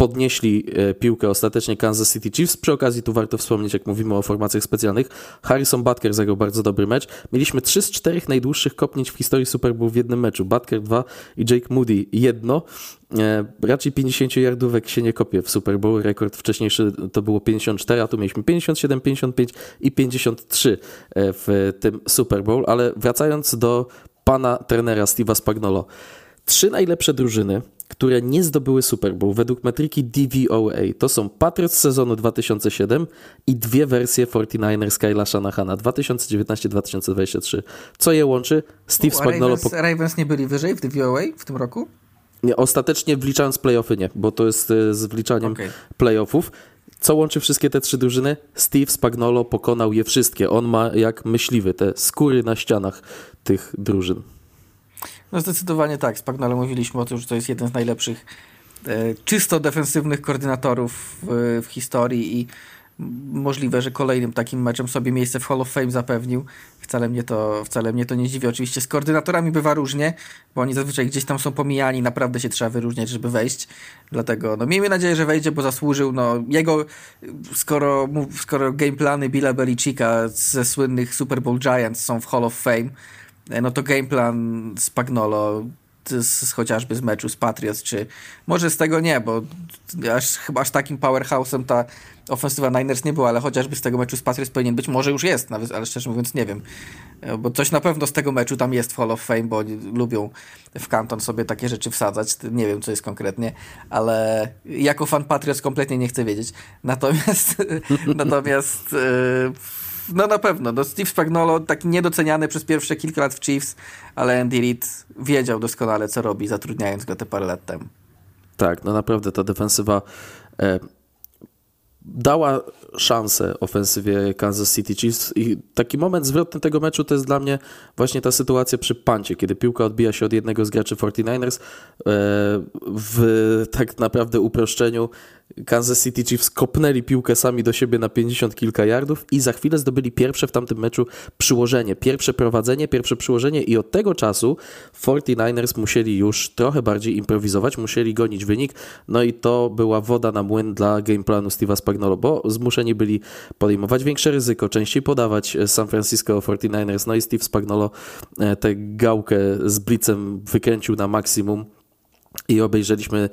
Speaker 1: podnieśli e, piłkę ostatecznie Kansas City Chiefs. Przy okazji tu warto wspomnieć, jak mówimy o formacjach specjalnych, Harrison Butker zagrał bardzo dobry mecz. Mieliśmy 3 z 4 najdłuższych kopnięć w historii Super Bowl w jednym meczu. Butker 2 i Jake Moody jedno. E, raczej 50 yardówek się nie kopie w Super Bowl. Rekord wcześniejszy to było 54, a tu mieliśmy 57, 55 i 53 e, w tym Super Bowl. Ale wracając do pana trenera Steve'a Spagnolo. Trzy najlepsze drużyny które nie zdobyły Super Bowl według metryki DVOA. To są Patriots sezonu 2007 i dwie wersje 49ers Kyla Shanahana 2019-2023. Co je łączy? Steve Spagnolo...
Speaker 2: Ravens, Ravens nie byli wyżej w DVOA w tym roku?
Speaker 1: Nie, ostatecznie wliczając playoffy nie, bo to jest e, z wliczaniem okay. playoffów. Co łączy wszystkie te trzy drużyny? Steve Spagnolo pokonał je wszystkie. On ma jak myśliwy te skóry na ścianach tych drużyn.
Speaker 2: No zdecydowanie tak. Z Pagnolem mówiliśmy o tym, że to jest jeden z najlepszych e, czysto defensywnych koordynatorów w, w historii i możliwe, że kolejnym takim meczem sobie miejsce w Hall of Fame zapewnił. Wcale mnie to, wcale mnie to nie dziwi. Oczywiście z koordynatorami bywa różnie, bo oni zazwyczaj gdzieś tam są pomijani, naprawdę się trzeba wyróżniać, żeby wejść. Dlatego no, miejmy nadzieję, że wejdzie, bo zasłużył. No, jego, skoro, skoro gameplany Billa Belichicka ze słynnych Super Bowl Giants są w Hall of Fame, no to gameplan Spagnolo z, chociażby z meczu z Patriots, czy może z tego nie, bo aż, chyba aż takim powerhouse'em ta ofensywa Niners nie była, ale chociażby z tego meczu z Patriots powinien być, może już jest, nawet, ale szczerze mówiąc nie wiem, e, bo coś na pewno z tego meczu tam jest w Hall of Fame, bo oni lubią w kanton sobie takie rzeczy wsadzać, nie wiem co jest konkretnie, ale jako fan Patriots kompletnie nie chcę wiedzieć. Natomiast natomiast yy, no na pewno. No Steve Spagnolo, taki niedoceniany przez pierwsze kilka lat w Chiefs, ale Andy Reid wiedział doskonale, co robi, zatrudniając go te parę lat temu.
Speaker 1: Tak, no naprawdę ta defensywa e, dała szansę ofensywie Kansas City Chiefs i taki moment zwrotny tego meczu to jest dla mnie właśnie ta sytuacja przy pancie, kiedy piłka odbija się od jednego z graczy 49ers e, w tak naprawdę uproszczeniu Kansas City Chiefs kopnęli piłkę sami do siebie na 50 kilka yardów i za chwilę zdobyli pierwsze w tamtym meczu przyłożenie, pierwsze prowadzenie, pierwsze przyłożenie i od tego czasu 49ers musieli już trochę bardziej improwizować, musieli gonić wynik, no i to była woda na młyn dla gameplanu Steve'a Spagnolo, bo zmuszeni byli podejmować większe ryzyko, częściej podawać San Francisco 49ers, no i Steve Spagnolo e, tę gałkę z blitzem wykręcił na maksimum i obejrzeliśmy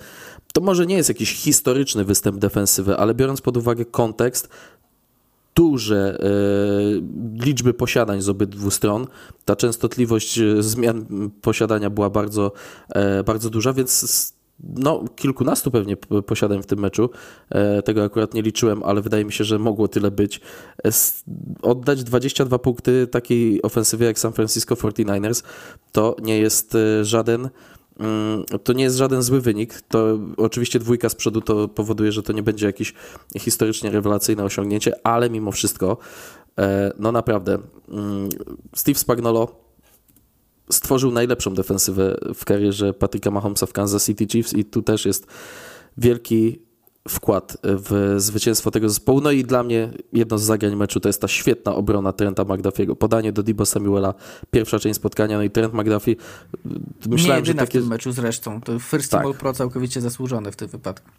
Speaker 1: to może nie jest jakiś historyczny występ defensywy, ale biorąc pod uwagę kontekst, duże e, liczby posiadań z obydwu stron. Ta częstotliwość e, zmian posiadania była bardzo, e, bardzo duża, więc no, kilkunastu pewnie posiadań w tym meczu. Tego akurat nie liczyłem, ale wydaje mi się, że mogło tyle być. Oddać 22 punkty takiej ofensywie jak San Francisco 49ers to nie jest żaden to nie jest żaden zły wynik. To oczywiście dwójka z przodu to powoduje, że to nie będzie jakieś historycznie rewelacyjne osiągnięcie, ale mimo wszystko, e, no naprawdę, mm, Steve Spagnolo stworzył najlepszą defensywę w karierze Patryka Mahomesa w Kansas City Chiefs i tu też jest wielki wkład w zwycięstwo tego zespołu. No i dla mnie jedno z zagrań meczu to jest ta świetna obrona Trenta McDuffiego. Podanie do Dibo Samuela, pierwsza część spotkania, no i Trent McDuffie.
Speaker 2: Myślałem, Nie że takie... w tym meczu zresztą. To First tak. Pro całkowicie zasłużone w tym wypadku.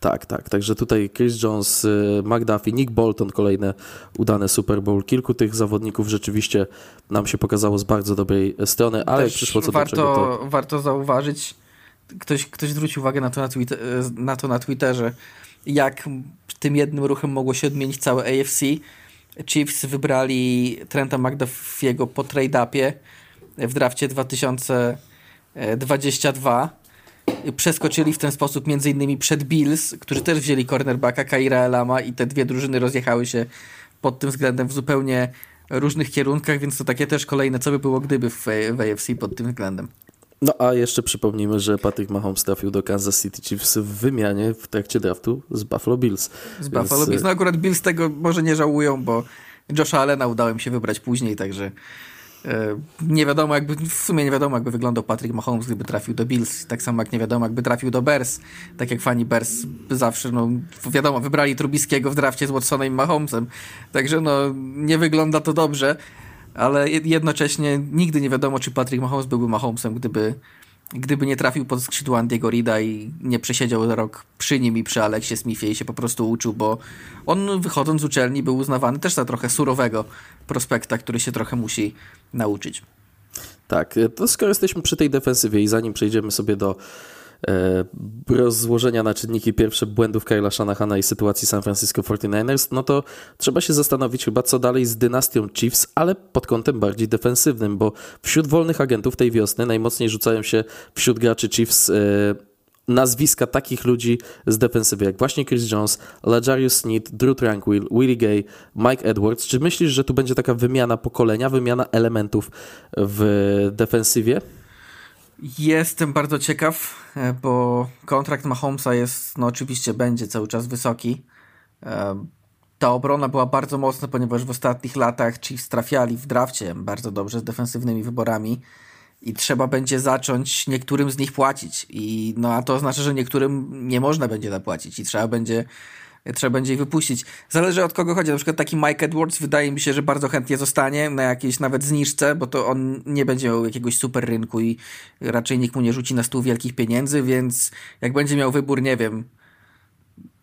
Speaker 1: Tak, tak. Także tutaj Chris Jones, y, McDuffie, Nick Bolton, kolejne udane Super Bowl. Kilku tych zawodników rzeczywiście nam się pokazało z bardzo dobrej strony, ale Też przyszło co
Speaker 2: warto,
Speaker 1: do czego to...
Speaker 2: Warto zauważyć, ktoś, ktoś zwrócił uwagę na to na, Twitter, na to na Twitterze, jak tym jednym ruchem mogło się odmienić całe AFC. Chiefs wybrali Trenta McDuffiego po trade-upie w drafcie 2022. Przeskoczyli w ten sposób między innymi przed Bills, którzy też wzięli cornerbacka Kaira Elama i te dwie drużyny rozjechały się pod tym względem w zupełnie różnych kierunkach, więc to takie też kolejne, co by było gdyby w, w AFC pod tym względem.
Speaker 1: No a jeszcze przypomnijmy, że Patrick Mahomes trafił do Kansas City Chiefs w wymianie w trakcie draftu z Buffalo Bills.
Speaker 2: Z Więc... Buffalo Bills. No akurat Bills tego może nie żałują, bo Josha Allena udało mi się wybrać później, także e, nie wiadomo jakby, w sumie nie wiadomo jakby wyglądał Patrick Mahomes, gdyby trafił do Bills, tak samo jak nie wiadomo jakby trafił do Bears, tak jak fani Bears zawsze, no wiadomo, wybrali Trubiskiego w drafcie z Watsonem i Mahomesem, także no nie wygląda to dobrze, ale jednocześnie nigdy nie wiadomo, czy Patrick Mahomes byłby Mahomesem, gdyby, gdyby nie trafił pod skrzydło Andiego Rida i nie przesiedział rok przy nim i przy Aleksie Smithie i się po prostu uczył, bo on wychodząc z uczelni był uznawany też za trochę surowego prospekta, który się trochę musi nauczyć.
Speaker 1: Tak, to skoro jesteśmy przy tej defensywie i zanim przejdziemy sobie do rozłożenia na czynniki pierwsze błędów Kyla Shanahana i sytuacji San Francisco 49ers, no to trzeba się zastanowić chyba co dalej z dynastią Chiefs, ale pod kątem bardziej defensywnym, bo wśród wolnych agentów tej wiosny najmocniej rzucają się wśród graczy Chiefs e, nazwiska takich ludzi z defensywy, jak właśnie Chris Jones, Lajarius Sneed, Drew Tranquil, Willie Gay, Mike Edwards. Czy myślisz, że tu będzie taka wymiana pokolenia, wymiana elementów w defensywie?
Speaker 2: Jestem bardzo ciekaw, e, bo kontrakt Mahomesa jest, no oczywiście będzie cały czas wysoki. E, ta obrona była bardzo mocna, ponieważ w ostatnich latach Chiefs trafiali w drafcie bardzo dobrze z defensywnymi wyborami i trzeba będzie zacząć niektórym z nich płacić. I no a to oznacza, że niektórym nie można będzie zapłacić i trzeba będzie trzeba będzie ich wypuścić. Zależy od kogo chodzi. Na przykład taki Mike Edwards wydaje mi się, że bardzo chętnie zostanie na jakiejś nawet zniżce, bo to on nie będzie miał jakiegoś super rynku i raczej nikt mu nie rzuci na stół wielkich pieniędzy, więc jak będzie miał wybór, nie wiem,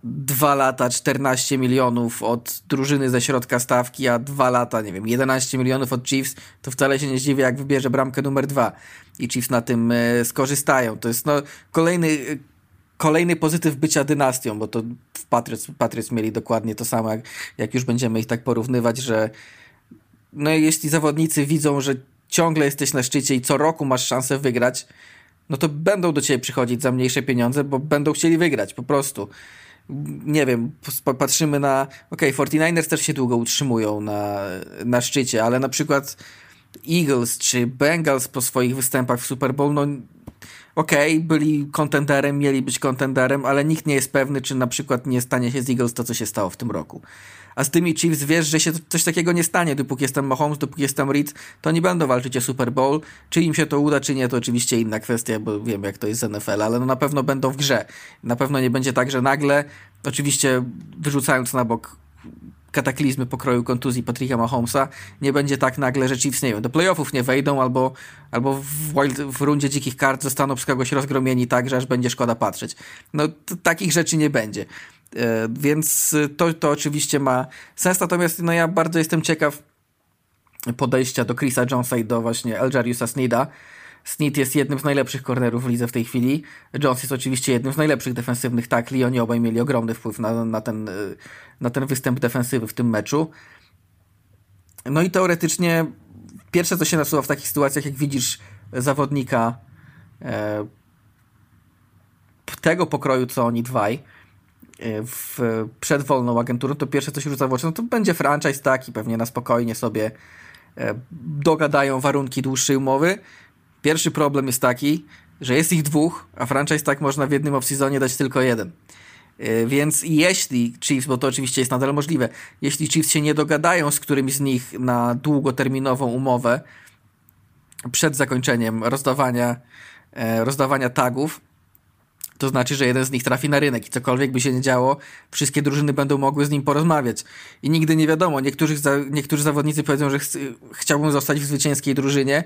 Speaker 2: dwa lata 14 milionów od drużyny ze środka stawki, a dwa lata, nie wiem, 11 milionów od Chiefs, to wcale się nie zdziwię, jak wybierze bramkę numer dwa i Chiefs na tym e, skorzystają. To jest no, kolejny kolejny pozytyw bycia dynastią, bo to w Patriots, Patriots mieli dokładnie to samo, jak, jak już będziemy ich tak porównywać, że no jeśli zawodnicy widzą, że ciągle jesteś na szczycie i co roku masz szansę wygrać, no to będą do ciebie przychodzić za mniejsze pieniądze, bo będą chcieli wygrać po prostu. Nie wiem, patrzymy na. Okej, okay, 49ers też się długo utrzymują na, na szczycie, ale na przykład Eagles czy Bengals po swoich występach w Super Bowl, no okej, okay, byli kontenderem, mieli być kontenderem, ale nikt nie jest pewny, czy na przykład nie stanie się z Eagles to, co się stało w tym roku. A z tymi Chiefs wiesz, że się coś takiego nie stanie, dopóki jestem Mahomes, dopóki jestem Reed, to nie będą walczyć o Super Bowl. Czy im się to uda, czy nie, to oczywiście inna kwestia, bo wiem, jak to jest z NFL, ale no na pewno będą w grze. Na pewno nie będzie tak, że nagle, oczywiście wyrzucając na bok kataklizmy pokroju kontuzji Patricka Mahomesa, nie będzie tak nagle, że Chiefs, nie wiem, do playoffów nie wejdą albo, albo w, wild, w rundzie dzikich kart zostaną przez kogoś rozgromieni tak, że aż będzie szkoda patrzeć. No, takich rzeczy nie będzie. E, więc to, to oczywiście ma sens, natomiast no, ja bardzo jestem ciekaw podejścia do Chrisa Jonesa i do właśnie Eljariusa Snida, Snead jest jednym z najlepszych kornerów w lidze w tej chwili. Jones jest oczywiście jednym z najlepszych defensywnych takli. Oni obaj mieli ogromny wpływ na, na, ten, na ten występ defensywy w tym meczu. No i teoretycznie pierwsze, co się nasuwa w takich sytuacjach, jak widzisz zawodnika e, tego pokroju, co oni dwaj, e, w, przed wolną agenturą, to pierwsze, co się rzuca w oczy, no to będzie franchise taki, pewnie na spokojnie sobie e, dogadają warunki dłuższej umowy Pierwszy problem jest taki, że jest ich dwóch, a franchise tak można w jednym off-seasonie dać tylko jeden. E, więc jeśli Chiefs, bo to oczywiście jest nadal możliwe, jeśli Chiefs się nie dogadają z którymś z nich na długoterminową umowę przed zakończeniem rozdawania, e, rozdawania tagów, to znaczy, że jeden z nich trafi na rynek i cokolwiek by się nie działo, wszystkie drużyny będą mogły z nim porozmawiać. I nigdy nie wiadomo. Niektórzy, niektórzy zawodnicy powiedzą, że ch chciałbym zostać w zwycięskiej drużynie,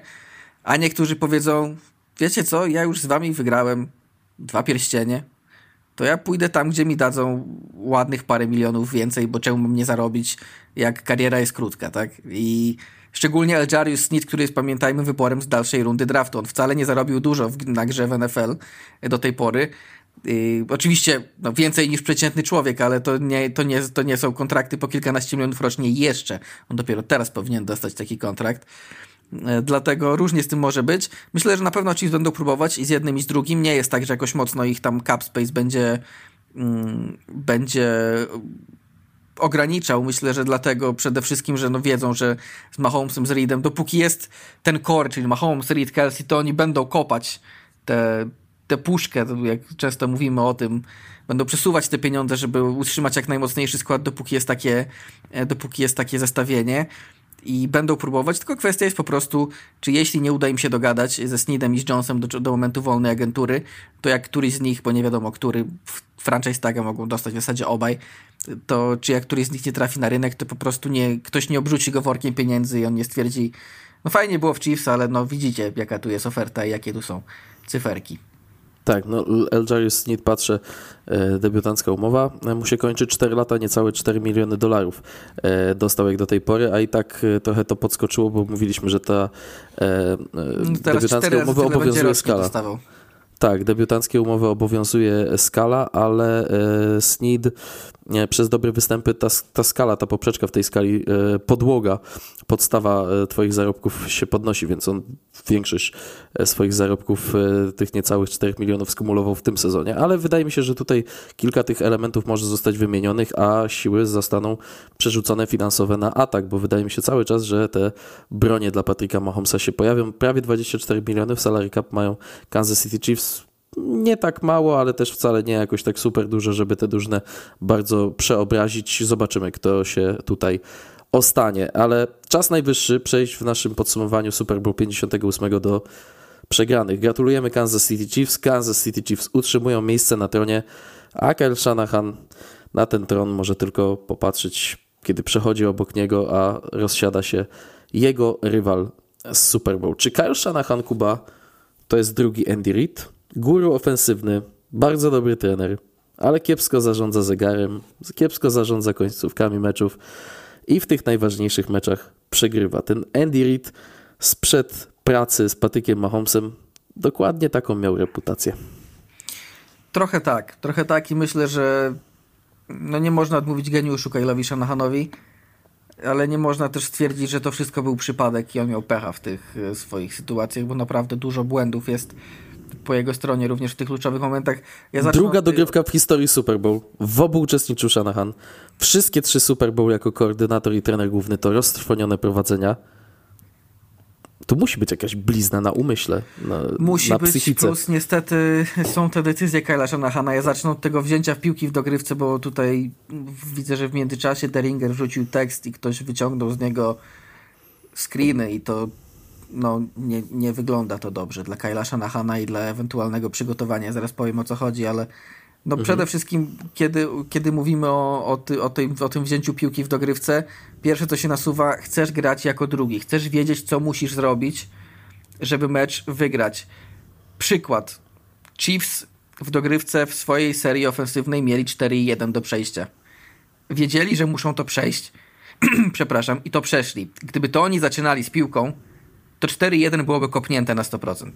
Speaker 2: a niektórzy powiedzą, wiecie co, ja już z wami wygrałem dwa pierścienie, to ja pójdę tam, gdzie mi dadzą ładnych parę milionów więcej, bo czemu mam nie zarobić, jak kariera jest krótka, tak? I szczególnie Aljarius Smith, który jest, pamiętajmy, wyborem z dalszej rundy draftu. On wcale nie zarobił dużo w, na grze w NFL do tej pory. Oczywiście no, więcej niż przeciętny człowiek, ale to nie, to, nie, to nie są kontrakty po kilkanaście milionów rocznie jeszcze. On dopiero teraz powinien dostać taki kontrakt. E, dlatego różnie z tym może być. Myślę, że na pewno ci będą próbować i z jednym i z drugim. Nie jest tak, że jakoś mocno ich tam cap space będzie, mm, będzie ograniczał. Myślę, że dlatego przede wszystkim, że no wiedzą, że z Mahomesem, z Reedem, dopóki jest ten core, czyli Mahomes, Reed, Kelsey, to oni będą kopać te, te puszkę, jak często mówimy o tym, będą przesuwać te pieniądze, żeby utrzymać jak najmocniejszy skład, dopóki jest takie, e, dopóki jest takie zestawienie i będą próbować, tylko kwestia jest po prostu, czy jeśli nie uda im się dogadać ze Sneedem i z Jonesem do, do momentu wolnej agentury, to jak któryś z nich, bo nie wiadomo, który franchise taga mogą dostać w zasadzie obaj, to czy jak któryś z nich nie trafi na rynek, to po prostu nie, ktoś nie obrzuci go workiem pieniędzy i on nie stwierdzi, no fajnie było w Chiefs, ale no widzicie, jaka tu jest oferta i jakie tu są cyferki.
Speaker 1: Tak, no Eljaris Sneed, patrzę, e, debiutancka umowa, e, mu się kończy 4 lata, niecałe 4 miliony dolarów e, dostał jak do tej pory, a i tak trochę to podskoczyło, bo mówiliśmy, że ta no debiutancka umowa obowiązuje skala. Dostawał. Tak, debiutanckie umowy obowiązuje skala, ale e, Sneed przez dobre występy ta, ta skala, ta poprzeczka w tej skali, e, podłoga, podstawa e, Twoich zarobków się podnosi, więc on większość e, swoich zarobków, tych niecałych 4 milionów, skumulował w tym sezonie. Ale wydaje mi się, że tutaj kilka tych elementów może zostać wymienionych, a siły zostaną przerzucone finansowe na atak, bo wydaje mi się cały czas, że te bronie dla Patryka Mahomesa się pojawią. Prawie 24 miliony w salary cap mają Kansas City Chiefs nie tak mało, ale też wcale nie jakoś tak super dużo, żeby te drużynę bardzo przeobrazić. Zobaczymy, kto się tutaj ostanie. Ale czas najwyższy przejść w naszym podsumowaniu Super Bowl 58 do przegranych. Gratulujemy Kansas City Chiefs. Kansas City Chiefs utrzymują miejsce na tronie, a Kyle Shanahan na ten tron może tylko popatrzeć, kiedy przechodzi obok niego, a rozsiada się jego rywal z Super Bowl. Czy Kyle Shanahan, Kuba, to jest drugi Andy Reid? Guru ofensywny, bardzo dobry trener, ale kiepsko zarządza zegarem, kiepsko zarządza końcówkami meczów i w tych najważniejszych meczach przegrywa. Ten Andy Reid sprzed pracy z Patykiem Mahomesem dokładnie taką miał reputację.
Speaker 2: Trochę tak, trochę tak i myślę, że no nie można odmówić geniuszu Kailowi Shanahanowi, ale nie można też stwierdzić, że to wszystko był przypadek i on miał pecha w tych e, swoich sytuacjach, bo naprawdę dużo błędów jest po jego stronie również w tych kluczowych momentach.
Speaker 1: Ja Druga dogrywka w historii Super Bowl. W obu uczestniczył Shanahan. Wszystkie trzy Super Bowl jako koordynator i trener główny to roztrwonione prowadzenia. Tu musi być jakaś blizna na umyśle, na,
Speaker 2: musi
Speaker 1: na
Speaker 2: być,
Speaker 1: psychice.
Speaker 2: plus niestety są te decyzje Kyla Shanahana. Ja zacznę od tego wzięcia w piłki w dogrywce, bo tutaj widzę, że w międzyczasie Deringer wrzucił tekst i ktoś wyciągnął z niego screeny i to no, nie, nie wygląda to dobrze dla Kyla Shanahana i dla ewentualnego przygotowania. Zaraz powiem o co chodzi, ale no mhm. przede wszystkim, kiedy, kiedy mówimy o, o, ty, o, tym, o tym wzięciu piłki w dogrywce, pierwsze co się nasuwa, chcesz grać jako drugi. Chcesz wiedzieć, co musisz zrobić, żeby mecz wygrać. Przykład. Chiefs w dogrywce w swojej serii ofensywnej mieli 4-1 do przejścia. Wiedzieli, że muszą to przejść. Przepraszam, i to przeszli. Gdyby to oni zaczynali z piłką, to 4-1 byłoby kopnięte na 100%.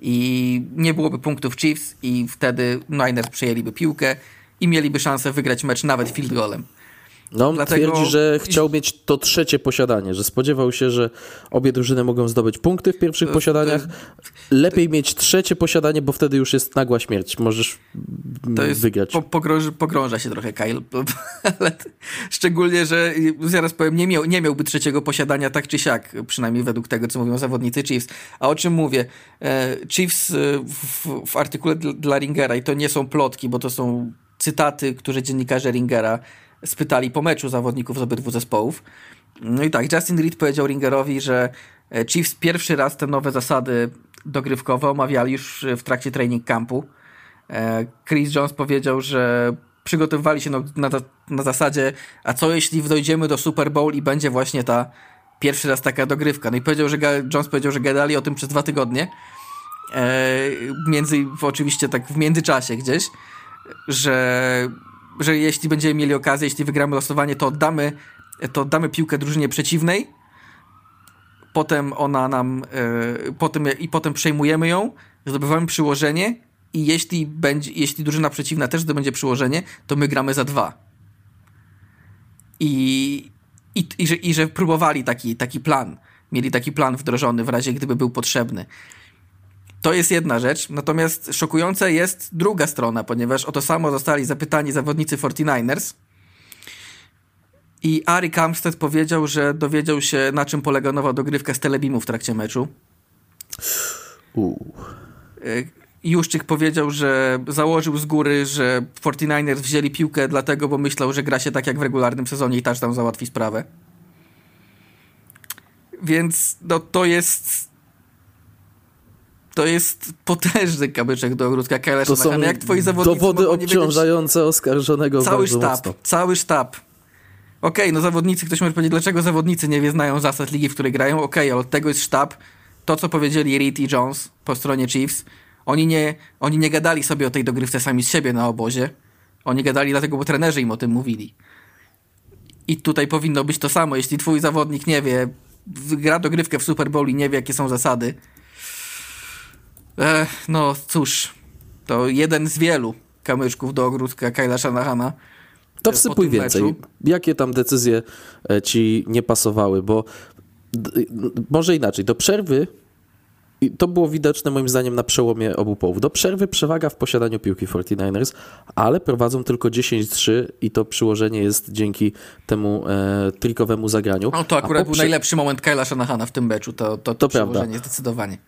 Speaker 2: I nie byłoby punktów Chiefs i wtedy Niners przejęliby piłkę i mieliby szansę wygrać mecz nawet field golem.
Speaker 1: No, on Dlatego... twierdzi, że chciał mieć to trzecie posiadanie, że spodziewał się, że obie drużyny mogą zdobyć punkty w pierwszych posiadaniach. Lepiej mieć trzecie posiadanie, bo wtedy już jest nagła śmierć. Możesz to jest, wygrać. Po,
Speaker 2: pogrąża, pogrąża się trochę Kyle, ale szczególnie, że zaraz powiem, nie, miał, nie miałby trzeciego posiadania tak czy siak, przynajmniej według tego, co mówią zawodnicy Chiefs. A o czym mówię? E, Chiefs e, w, w artykule dla Ringera, i to nie są plotki, bo to są cytaty, które dziennikarze Ringera spytali po meczu zawodników z obydwu zespołów. No i tak, Justin Reed powiedział Ringerowi, że e, Chiefs pierwszy raz te nowe zasady dogrywkowe omawiali już w trakcie training campu. E, Chris Jones powiedział, że przygotowywali się na, na, zasadzie, a co jeśli dojdziemy do Super Bowl i będzie właśnie ta pierwszy raz taka dogrywka. No i powiedział, że Jones powiedział, że gadali o tym przez dwa tygodnie. E, między, oczywiście tak w międzyczasie gdzieś, że że jeśli będziemy mieli okazję, jeśli wygramy losowanie, to oddamy, to oddamy piłkę drużynie przeciwnej. Potem ona nam, yy, potem, i potem przejmujemy ją, zdobywamy przyłożenie i jeśli, będzie, jeśli drużyna przeciwna też zdobędzie przyłożenie, to my gramy za dwa. I, i, i, że, i że próbowali taki, taki plan. Mieli taki plan wdrożony w razie gdyby był potrzebny. To jest jedna rzecz, natomiast szokująca jest druga strona, ponieważ o to samo zostali zapytani zawodnicy 49ers I Ari Kamstead powiedział, że dowiedział się, na czym polega nowa dogrywka z telebimu w trakcie meczu.
Speaker 1: Uuu.
Speaker 2: Juszczyk powiedział, że założył z góry, że 49ers wzięli piłkę dlatego, bo myślał, że gra się tak jak w regularnym sezonie i tam załatwi sprawę. Więc no, to jest to jest potężny kamyczek do ogródka Kyla
Speaker 1: To są
Speaker 2: jak twoi zawodnicy
Speaker 1: dowody obciążające wiedzieć... oskarżonego
Speaker 2: cały sztab,
Speaker 1: mocno.
Speaker 2: Cały sztab. Okej, okay, no zawodnicy, ktoś może powiedzieć, dlaczego zawodnicy nie znają zasad ligi, w której grają? Okej, okay, ale od tego jest sztab. To, co powiedzieli Reed i Jones po stronie Chiefs, oni nie, oni nie gadali sobie o tej dogrywce sami z siebie na obozie. Oni gadali dlatego, bo trenerzy im o tym mówili. I tutaj powinno być to samo. Jeśli twój zawodnik nie wie, gra dogrywkę w Super Bowl i nie wie, jakie są zasady, Ech, no cóż, to jeden z wielu kamyczków do ogródka Kyla Shanahana.
Speaker 1: To wsypuj więcej. Meczu. Jakie tam decyzje e, ci nie pasowały? Bo może inaczej, do przerwy i to było widoczne moim zdaniem na przełomie obu połów. Do przerwy przewaga w posiadaniu piłki 49ers, ale prowadzą tylko 10-3 i to przyłożenie jest dzięki temu e, trikowemu zagraniu.
Speaker 2: No to akurat był najlepszy moment Kyla Shanahana w tym meczu, to, to, to, to przyłożenie prawda. zdecydowanie.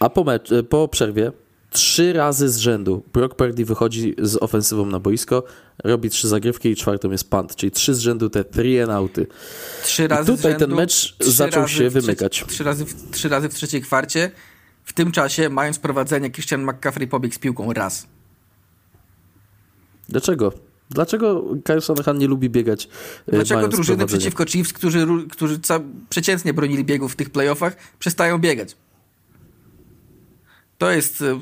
Speaker 1: A po, mecz, e, po przerwie trzy razy z rzędu Brock Purdy wychodzi z ofensywą na boisko, robi trzy zagrywki i czwartą jest punt, czyli trzy z rzędu te three and outy.
Speaker 2: Trzy razy
Speaker 1: I tutaj
Speaker 2: rzędu,
Speaker 1: ten mecz zaczął się wymykać.
Speaker 2: trzy, razy w, trzy razy w trzeciej kwarcie. W tym czasie, mając prowadzenie, Christian McCaffrey pobiegł z piłką raz.
Speaker 1: Dlaczego? Dlaczego Kyle Shanahan nie lubi biegać?
Speaker 2: E, Dlaczego drużyny przeciwko Chiefs, którzy, którzy przeciętnie bronili biegów w tych playoffach, przestają biegać? To jest. E,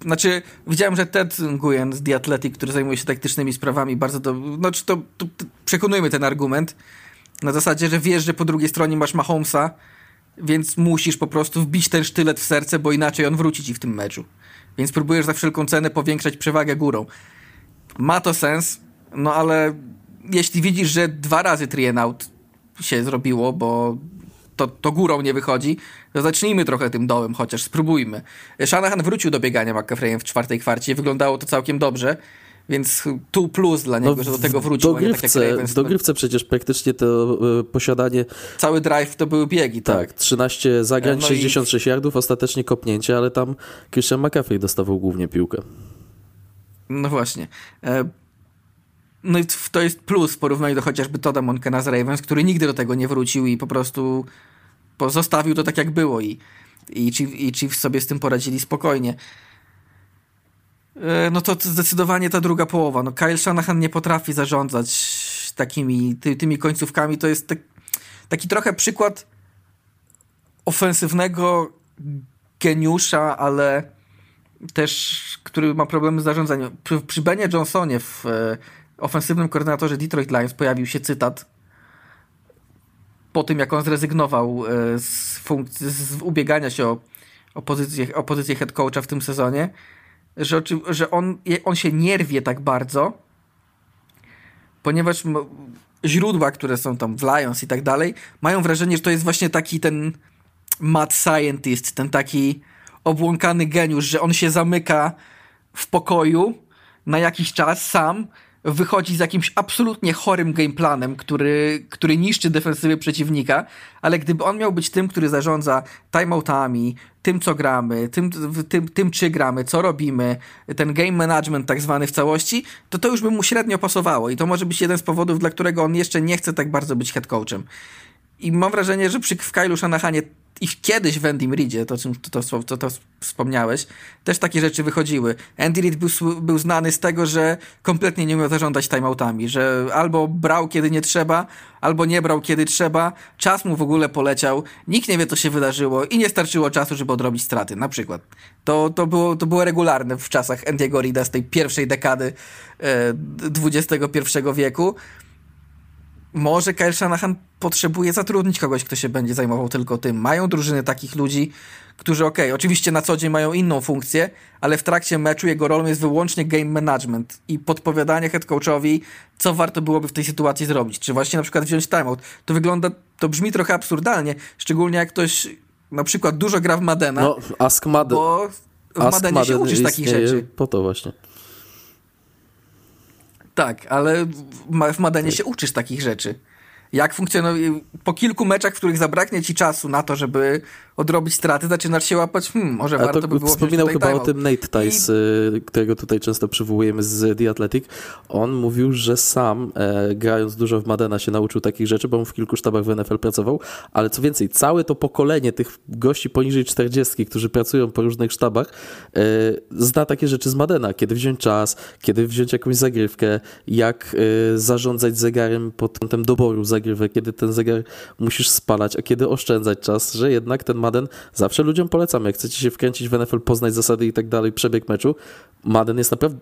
Speaker 2: znaczy, widziałem, że Ted Nguyen z The Athletic, który zajmuje się taktycznymi sprawami, bardzo to. Znaczy, to, to, to przekonujmy ten argument. Na zasadzie, że wiesz, że po drugiej stronie masz Mahomesa, więc musisz po prostu wbić ten sztylet w serce, bo inaczej on wróci ci w tym meczu. Więc próbujesz za wszelką cenę powiększać przewagę górą. Ma to sens, no ale jeśli widzisz, że dwa razy three się zrobiło, bo to, to górą nie wychodzi, to zacznijmy trochę tym dołem, chociaż spróbujmy. Shanahan wrócił do biegania McCaffreyem w czwartej kwarcie, wyglądało to całkiem dobrze. Więc tu plus dla niego, no, że do tego wrócił.
Speaker 1: Dogrywce,
Speaker 2: nie tak jak
Speaker 1: w dogrywce przecież praktycznie to y, posiadanie...
Speaker 2: Cały drive to były biegi, tak?
Speaker 1: Tak, 13 zagrań, no 66 i... yardów, ostatecznie kopnięcie, ale tam Christian McCaffrey dostawał głównie piłkę.
Speaker 2: No właśnie. No to jest plus w porównaniu do chociażby Toda Monkena z Ravens, który nigdy do tego nie wrócił i po prostu pozostawił to tak jak było i, i, i Chiefs sobie z tym poradzili spokojnie. E, no to zdecydowanie ta druga połowa. No Kyle Shanahan nie potrafi zarządzać takimi ty, tymi końcówkami. To jest tak, taki trochę przykład ofensywnego geniusza, ale też, który ma problemy z zarządzaniem. Przy, przy Benie Johnsonie w e, ofensywnym koordynatorze Detroit Lions pojawił się cytat po tym, jak on zrezygnował e, z, funkcji, z ubiegania się o, o, pozycję, o pozycję head coacha w tym sezonie, że, że on, on się nie rwie tak bardzo, ponieważ źródła, które są tam w Lions i tak dalej, mają wrażenie, że to jest właśnie taki ten mad scientist, ten taki obłąkany geniusz, że on się zamyka w pokoju na jakiś czas sam wychodzi z jakimś absolutnie chorym gameplanem, który, który niszczy defensywy przeciwnika, ale gdyby on miał być tym, który zarządza timeoutami, tym co gramy, tym, tym, tym czy gramy, co robimy, ten game management tak zwany w całości, to to już by mu średnio pasowało i to może być jeden z powodów, dla którego on jeszcze nie chce tak bardzo być head coachem. I mam wrażenie, że przy Kylu Shanahanie i kiedyś w Andy Reedzie, to, to, to, to, to wspomniałeś, też takie rzeczy wychodziły. Andy Reid był, był znany z tego, że kompletnie nie umiał zarządzać timeoutami, że albo brał kiedy nie trzeba, albo nie brał kiedy trzeba, czas mu w ogóle poleciał, nikt nie wie co się wydarzyło i nie starczyło czasu, żeby odrobić straty, na przykład. To, to, było, to było regularne w czasach Andy'ego Reida z tej pierwszej dekady e, XXI wieku może Kyle Shanahan potrzebuje zatrudnić kogoś, kto się będzie zajmował tylko tym. Mają drużyny takich ludzi, którzy okej, okay, oczywiście na co dzień mają inną funkcję, ale w trakcie meczu jego rolą jest wyłącznie game management i podpowiadanie head coachowi, co warto byłoby w tej sytuacji zrobić. Czy właśnie na przykład wziąć timeout. To wygląda, to brzmi trochę absurdalnie, szczególnie jak ktoś na przykład dużo gra w Madena.
Speaker 1: No, Ask Madden.
Speaker 2: Bo w Ask Madenie się uczysz takich rzeczy.
Speaker 1: Po to właśnie.
Speaker 2: Tak, ale w Madenie się uczysz takich rzeczy. Jak funkcjonuje, po kilku meczach, w których zabraknie ci czasu na to, żeby odrobić straty, zaczynasz się łapać, hmm, może warto
Speaker 1: to
Speaker 2: by było
Speaker 1: Wspominał chyba o tym Nate Tice, I... którego tutaj często przywołujemy z The Athletic. On mówił, że sam e, grając dużo w Madena się nauczył takich rzeczy, bo on w kilku sztabach w NFL pracował, ale co więcej, całe to pokolenie tych gości poniżej 40, którzy pracują po różnych sztabach, e, zna takie rzeczy z Madena, kiedy wziąć czas, kiedy wziąć jakąś zagrywkę, jak e, zarządzać zegarem pod kątem doboru kiedy ten zegar musisz spalać, a kiedy oszczędzać czas, że jednak ten Madden zawsze ludziom polecam. Jak chcecie się wkręcić w NFL, poznać zasady i tak dalej, przebieg meczu, Madden jest naprawdę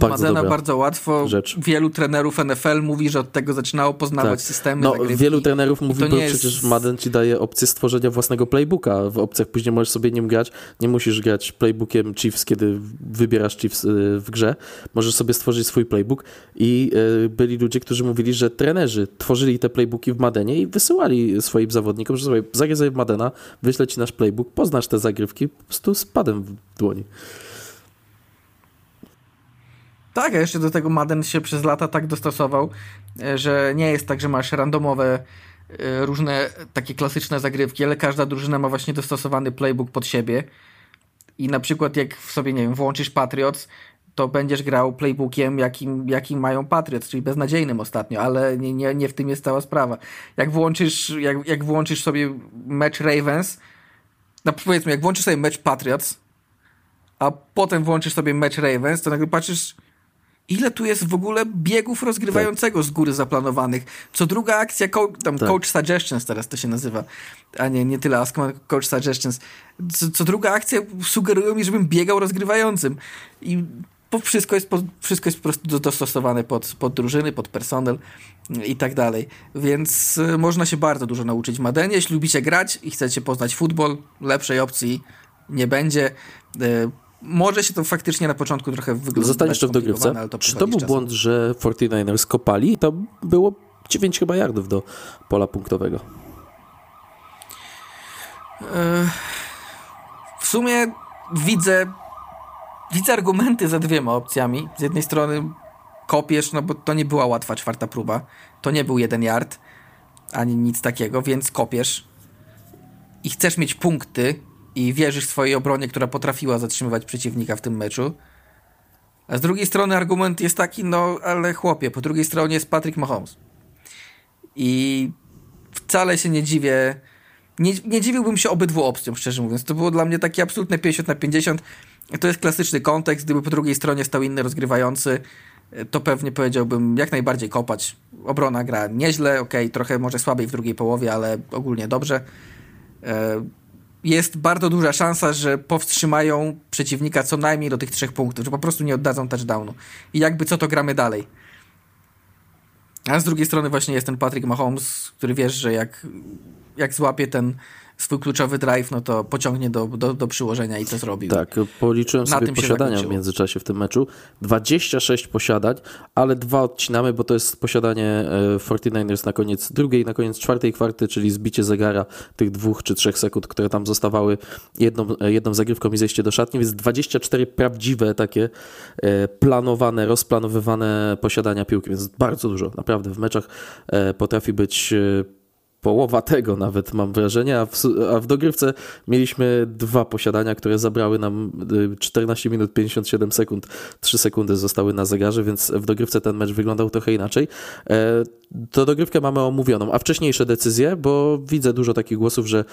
Speaker 1: bardzo
Speaker 2: bardzo łatwo.
Speaker 1: rzecz.
Speaker 2: Wielu trenerów NFL mówi, że od tego zaczynało poznawać
Speaker 1: Tak.
Speaker 2: systemy.
Speaker 1: No,
Speaker 2: zagrywki.
Speaker 1: wielu trenerów mówi,
Speaker 2: to
Speaker 1: bo
Speaker 2: jest-
Speaker 1: przecież Madden ci daje opcję stworzenia własnego playbooka. W opcjach później możesz sobie nim grać. Nie musisz grać playbookiem Chiefs, kiedy wybierasz Chiefs y, w grze. Możesz sobie stworzyć swój playbook i y, byli ludzie, którzy mówili, że trenerzy tworzyli te playbooki w Madenie i wysyłali swoim zawodnikom, że sobie zagraj w Madena, wyślę ci nasz playbook, poznasz te zagrywki po prostu z padem w dłoni.
Speaker 2: Tak, a jeszcze do tego Madden się przez lata tak dostosował, e, że nie jest tak, że masz randomowe e, różne takie klasyczne zagrywki, ale każda drużyna ma właśnie dostosowany playbook pod siebie. I na przykład jak w sobie, nie wiem, włączysz Patriots, to będziesz grał playbookiem, jakim, jakim mają Patriots, czyli beznadziejnym ostatnio, ale nie, nie, nie w tym jest cała sprawa. Jak włączysz, jak, jak włączysz sobie mecz Ravens, no powiedzmy, jak włączysz sobie mecz Patriots, a potem włączysz sobie mecz Ravens, to nagle patrzysz, ile tu jest w ogóle biegów rozgrywającego z góry zaplanowanych. Co druga akcja, tam
Speaker 1: Tak.
Speaker 2: coach suggestions teraz to się nazywa, a nie, nie tyle ask, coach suggestions. Co, co druga akcja sugerują mi, żebym biegał rozgrywającym. I po, wszystko, jest po, wszystko jest po prostu do- dostosowane pod, pod drużyny, pod personel i tak dalej. Więc y, można się bardzo dużo nauczyć w Madenie. Jeśli lubicie grać i chcecie poznać futbol, lepszej opcji nie będzie. Może się to faktycznie na początku trochę wygląda
Speaker 1: Zostaniesz to w dogrywce.
Speaker 2: to
Speaker 1: Czy to był
Speaker 2: czasem.
Speaker 1: błąd, że 49ers kopali? To było 9 chyba yardów do pola punktowego.
Speaker 2: W sumie widzę, widzę argumenty za dwiema opcjami. Z jednej strony kopiesz, no bo to nie była łatwa czwarta próba. To nie był jeden yard, ani nic takiego, więc kopiesz i chcesz mieć punkty i wierzysz swojej obronie, która potrafiła zatrzymywać przeciwnika w tym meczu. A z drugiej strony argument jest taki, no ale chłopie, po drugiej stronie jest Patrick Mahomes. I wcale się nie dziwię. Nie, nie dziwiłbym się obydwu opcjom, szczerze mówiąc. To było dla mnie takie absolutne 50 na 50. To jest klasyczny kontekst. Gdyby po drugiej stronie stał inny rozgrywający, to pewnie powiedziałbym jak najbardziej kopać. Obrona gra nieźle, ok, trochę może słabiej w drugiej połowie, ale ogólnie dobrze. Jest bardzo duża szansa, że powstrzymają przeciwnika co najmniej do tych trzech punktów, że po prostu nie oddadzą touchdownu. I jakby co to gramy dalej. A z drugiej strony właśnie jest ten Patrick Mahomes, który wiesz, że jak, jak złapie ten swój kluczowy drive, no to pociągnie do, do, do przyłożenia i to zrobił.
Speaker 1: Tak, policzyłem
Speaker 2: Na
Speaker 1: sobie posiadania w międzyczasie w tym meczu. 26 posiadań, ale dwa odcinamy, bo to jest posiadanie e, 49ers na koniec drugiej, na koniec czwartej kwarty, czyli zbicie zegara tych dwóch czy trzech sekund, które tam zostawały jedną, e, jedną zagrywką i zejście do szatni, więc 24 prawdziwe takie e, planowane, rozplanowywane posiadania piłki, więc bardzo dużo, naprawdę w meczach e, potrafi być e, połowa tego nawet mam wrażenie, a w, a w dogrywce mieliśmy dwa posiadania, które zabrały nam y, 14 minut 57 sekund, 3 sekundy zostały na zegarze, więc w dogrywce ten mecz wyglądał trochę inaczej. To dogrywkę mamy omówioną, a wcześniejsze decyzje, bo widzę dużo takich głosów, że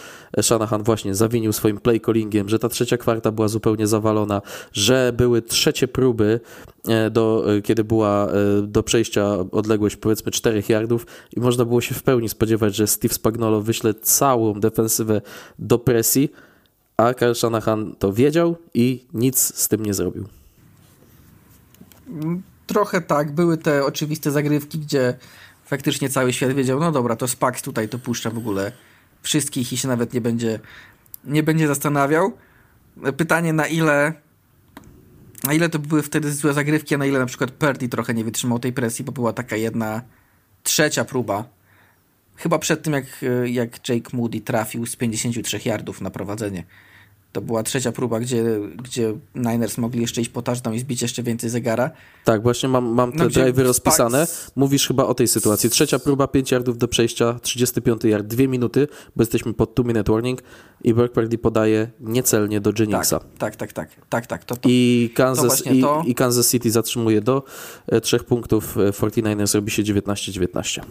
Speaker 1: Shanahan właśnie zawinił swoim play callingiem, że ta trzecia kwarta była zupełnie zawalona, że były trzecie próby, e, do, e, kiedy była e, do przejścia odległość powiedzmy 4 yardów i można było się w pełni spodziewać, że Steve Spagnolo wyśle całą defensywę do presji, a Kyle Shanahan to wiedział i nic z tym nie zrobił.
Speaker 2: Trochę tak. Były te oczywiste zagrywki, gdzie faktycznie cały świat wiedział, no dobra, to Spax tutaj to puszcza w ogóle wszystkich i się nawet nie będzie, nie będzie zastanawiał. Pytanie na ile na ile to były wtedy złe zagrywki, a na ile na przykład Purdy trochę nie wytrzymał tej presji, bo była taka jedna trzecia próba. Chyba przed tym, jak, jak Jake Moody trafił z 53 yardów na prowadzenie. To była trzecia próba, gdzie, gdzie Niners mogli jeszcze iść po touchdown i zbić jeszcze więcej zegara.
Speaker 1: Tak, właśnie mam, mam te
Speaker 2: No,
Speaker 1: drive'y rozpisane. Mówisz chyba o tej sytuacji. Trzecia próba, 5 yardów do przejścia, 35 yard, 2 minuty, bo jesteśmy pod 2 minute warning i Brock Purdy podaje niecelnie do
Speaker 2: Tak,
Speaker 1: Jenningsa.
Speaker 2: tak, tak, tak, tak, tak. To, to,
Speaker 1: I Kansas,
Speaker 2: właśnie
Speaker 1: i,
Speaker 2: to.
Speaker 1: I Kansas City zatrzymuje do e, trzech punktów. E, 49ers robi się 19-19.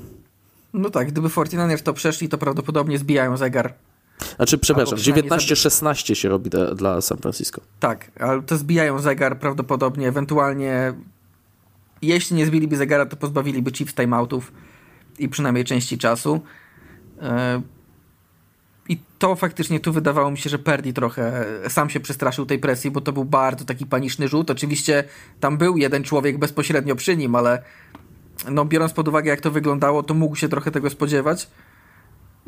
Speaker 2: no tak, gdyby 49ers to przeszli, to prawdopodobnie zbijają zegar.
Speaker 1: Znaczy, przepraszam,
Speaker 2: przynajmniej
Speaker 1: 19-16 się robi dla, dla San Francisco.
Speaker 2: Tak, ale to zbijają zegar prawdopodobnie, ewentualnie jeśli nie zbiliby zegara, to pozbawiliby Chiefs timeoutów i przynajmniej części czasu. E, I to faktycznie tu wydawało mi się, że Perdi trochę sam się przestraszył tej presji, bo to był bardzo taki paniczny rzut. Oczywiście tam był jeden człowiek bezpośrednio przy nim, ale no, biorąc pod uwagę jak to wyglądało, to mógł się trochę tego spodziewać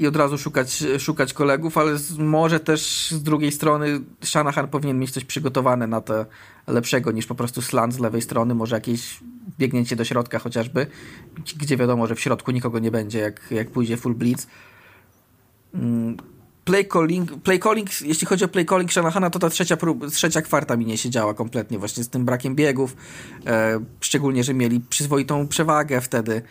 Speaker 2: i od razu szukać, szukać kolegów, ale z, może też z drugiej strony Shanahan powinien mieć coś przygotowane na to lepszego niż po prostu slant z lewej strony, może jakieś biegnięcie do środka chociażby, gdzie wiadomo, że w środku nikogo nie będzie, jak, jak pójdzie full blitz. Mm, Play calling, play calling, jeśli chodzi o play calling Shanahana, to ta trzecia, prób, trzecia kwarta mi nie siedziała kompletnie właśnie z tym brakiem biegów, e, szczególnie, że mieli przyzwoitą przewagę wtedy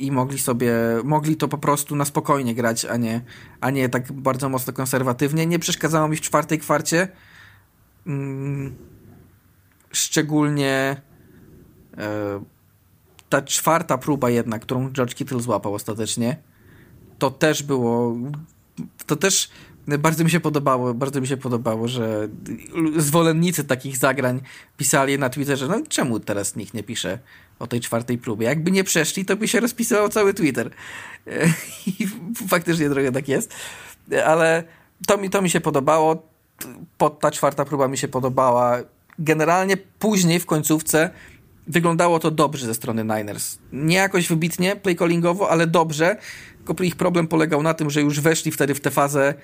Speaker 2: i mogli sobie, mogli to po prostu na spokojnie grać, a nie, a nie tak bardzo mocno konserwatywnie. Nie przeszkadzało mi w czwartej kwarcie. Mm, szczególnie e, ta czwarta próba jednak, którą George Kittle złapał ostatecznie, to też było, to też bardzo mi się podobało, bardzo mi się podobało, że zwolennicy takich zagrań pisali na Twitterze, no czemu teraz nikt nie pisze o tej czwartej próbie? Jakby nie przeszli, to by się rozpisywał cały Twitter. I faktycznie trochę tak jest. Ale to mi, to mi się podobało. Pod ta czwarta próba mi się podobała. Generalnie później w końcówce wyglądało to dobrze ze strony Niners. Nie jakoś wybitnie playcallingowo, ale dobrze. Tylko ich problem polegał na tym, że już weszli wtedy w tę fazę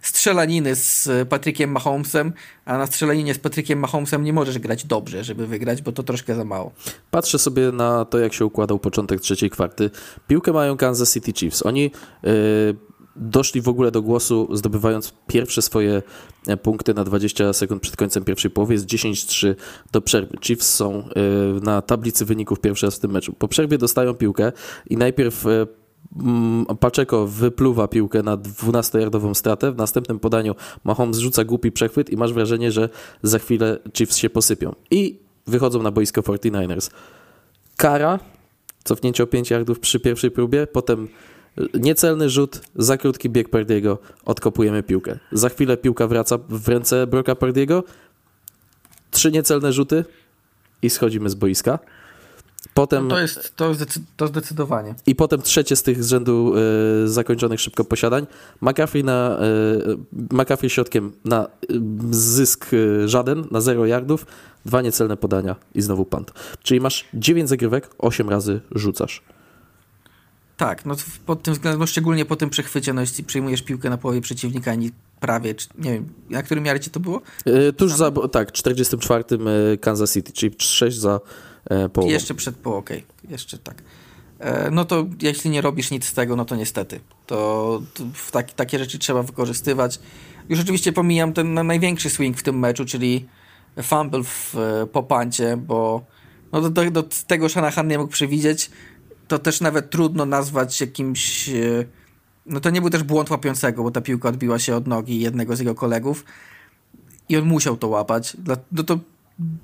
Speaker 2: strzelaniny z Patrykiem Mahomesem, a na strzelaninie z Patrykiem Mahomesem nie możesz grać dobrze, żeby wygrać, bo to troszkę za mało.
Speaker 1: Patrzę sobie na to, jak się układał początek trzeciej kwarty. Piłkę mają Kansas City Chiefs. Oni yy, doszli w ogóle do głosu, zdobywając pierwsze swoje e, punkty na 20 sekund przed końcem pierwszej połowy. Jest 10-3 do przerwy. Chiefs są yy, na tablicy wyników pierwszy raz w tym meczu. Po przerwie dostają piłkę i najpierw yy, Paczeko wypluwa piłkę na 12-yardową stratę. W następnym podaniu Mahomes rzuca głupi przechwyt i masz wrażenie, że za chwilę Chiefs się posypią. I wychodzą na boisko 49ers. Kara, cofnięcie o 5 yardów przy pierwszej próbie, potem niecelny rzut, za krótki bieg Perdiego, odkopujemy piłkę. Za chwilę piłka wraca w ręce Broka Perdiego, trzy niecelne rzuty i schodzimy z boiska. Potem,
Speaker 2: no to jest to, zdecy to zdecydowanie.
Speaker 1: I potem trzecie z tych z rzędu y, zakończonych szybko posiadań. McCaffrey, na, y, McCaffrey środkiem na y, zysk żaden, na 0 yardów, dwa niecelne podania i znowu punt. Czyli masz 9 zagrywek, 8 razy rzucasz.
Speaker 2: Tak, no pod tym względem, no szczególnie po tym przechwycie, no jeśli przyjmujesz piłkę na połowie przeciwnika, ani prawie, czy, nie wiem, na którym miarcie to było?
Speaker 1: tuż za, tak, 44 Kansas City, czyli 6 za połową.
Speaker 2: Jeszcze przed połową, okej, okay. jeszcze tak. E, no to jeśli nie robisz nic z tego, no to niestety. To, to tak, takie rzeczy trzeba wykorzystywać. Już oczywiście pomijam ten największy swing w tym meczu, czyli fumble w, po pancie, bo no do, do, do tego Shanahan nie mógł przewidzieć. To też nawet trudno nazwać jakimś... No to nie był też błąd łapiącego, bo ta piłka odbiła się od nogi jednego z jego kolegów i on musiał to łapać. No to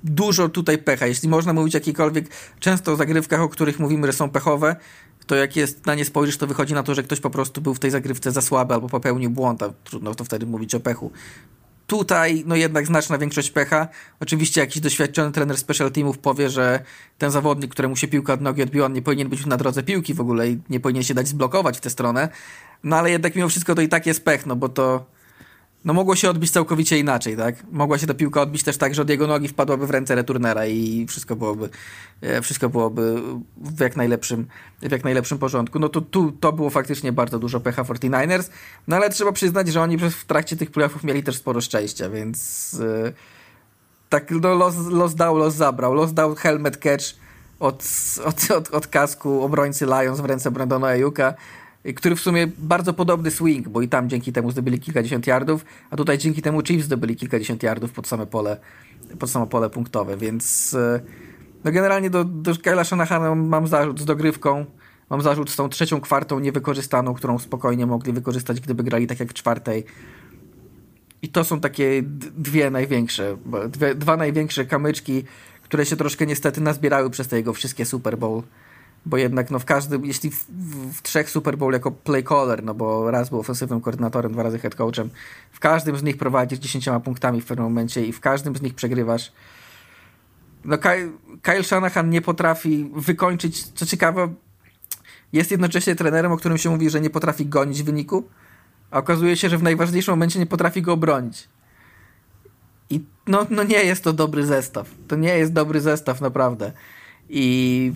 Speaker 2: dużo tutaj pecha. Jeśli można mówić jakikolwiek, często o zagrywkach, o których mówimy, że są pechowe, to jak jest na nie spojrzysz, to wychodzi na to, że ktoś po prostu był w tej zagrywce za słaby albo popełnił błąd, a trudno to wtedy mówić o pechu. Tutaj, no jednak znaczna większość pecha. Oczywiście jakiś doświadczony trener special teamów powie, że ten zawodnik, któremu się piłka od nogi odbiła, nie powinien być na drodze piłki w ogóle i nie powinien się dać zblokować w tę stronę. No ale jednak mimo wszystko to i tak jest pech, no bo to no mogło się odbić całkowicie inaczej, tak? Mogła się ta piłka odbić też tak, że od jego nogi wpadłaby w ręce returnera i wszystko byłoby, wszystko byłoby w jak najlepszym, w jak najlepszym porządku. No to tu to było faktycznie bardzo dużo pecha 49ers, no ale trzeba przyznać, że oni w trakcie tych playoffów mieli też sporo szczęścia, więc yy, tak no los, los dał, los zabrał. Los dał helmet catch od, od, od, od kasku obrońcy Lions w ręce Brandona Ejuka który w sumie bardzo podobny swing, bo i tam dzięki temu zdobyli kilkadziesiąt yardów, a tutaj dzięki temu Chiefs zdobyli kilkadziesiąt yardów pod same pole, pod samo pole punktowe, więc e, no generalnie do, do Kyla Shanahana mam zarzut z dogrywką, mam zarzut z tą trzecią kwartą niewykorzystaną, którą spokojnie mogli wykorzystać, gdyby grali tak jak w czwartej. I to są takie dwie największe, dwie, dwa największe kamyczki, które się troszkę niestety nazbierały przez te jego wszystkie Super Bowl bo jednak no w każdym, jeśli w, w, trzech Super Bowl jako play caller, no bo raz był ofensywnym koordynatorem, dwa razy head coachem, w każdym z nich prowadzisz 10 punktami w pewnym momencie i w każdym z nich przegrywasz. No Kyle Shanahan nie potrafi wykończyć, co ciekawe, jest jednocześnie trenerem, o którym się mówi, że nie potrafi gonić wyniku, a okazuje się, że w najważniejszym momencie nie potrafi go obronić. I no, no nie jest to dobry zestaw. To nie jest dobry zestaw, naprawdę. I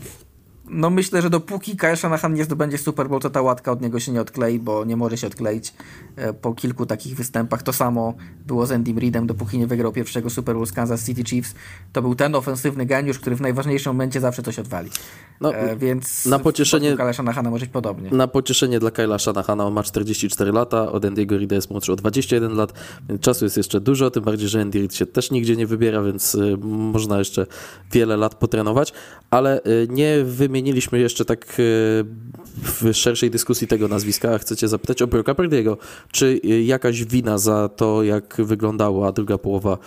Speaker 2: no myślę, że dopóki Kyle Shanahan nie zdobędzie Super Bowl, to ta łatka od niego się nie odklei, bo nie może się odkleić e, po kilku takich występach. To samo było z Andy Reidem, dopóki nie wygrał pierwszego Super Bowl z Kansas City Chiefs. To był ten ofensywny geniusz, który w najważniejszym momencie zawsze coś odwali. No, e, więc
Speaker 1: na pocieszenie
Speaker 2: Kyle Shanahana może być podobnie.
Speaker 1: Na pocieszenie dla Kyla Shanahana on ma 44 lata, od Andy'ego Reida jest młodszy o 21 lat, więc czasu jest jeszcze dużo, tym bardziej, że Andy Reid się też nigdzie nie wybiera, więc y, można jeszcze wiele lat potrenować, ale y, nie wymieniliśmy jeszcze tak y, w szerszej dyskusji tego nazwiska, a chcecie zapytać o Broka Purdy'ego, czy jakaś wina za to, jak wyglądała druga połowa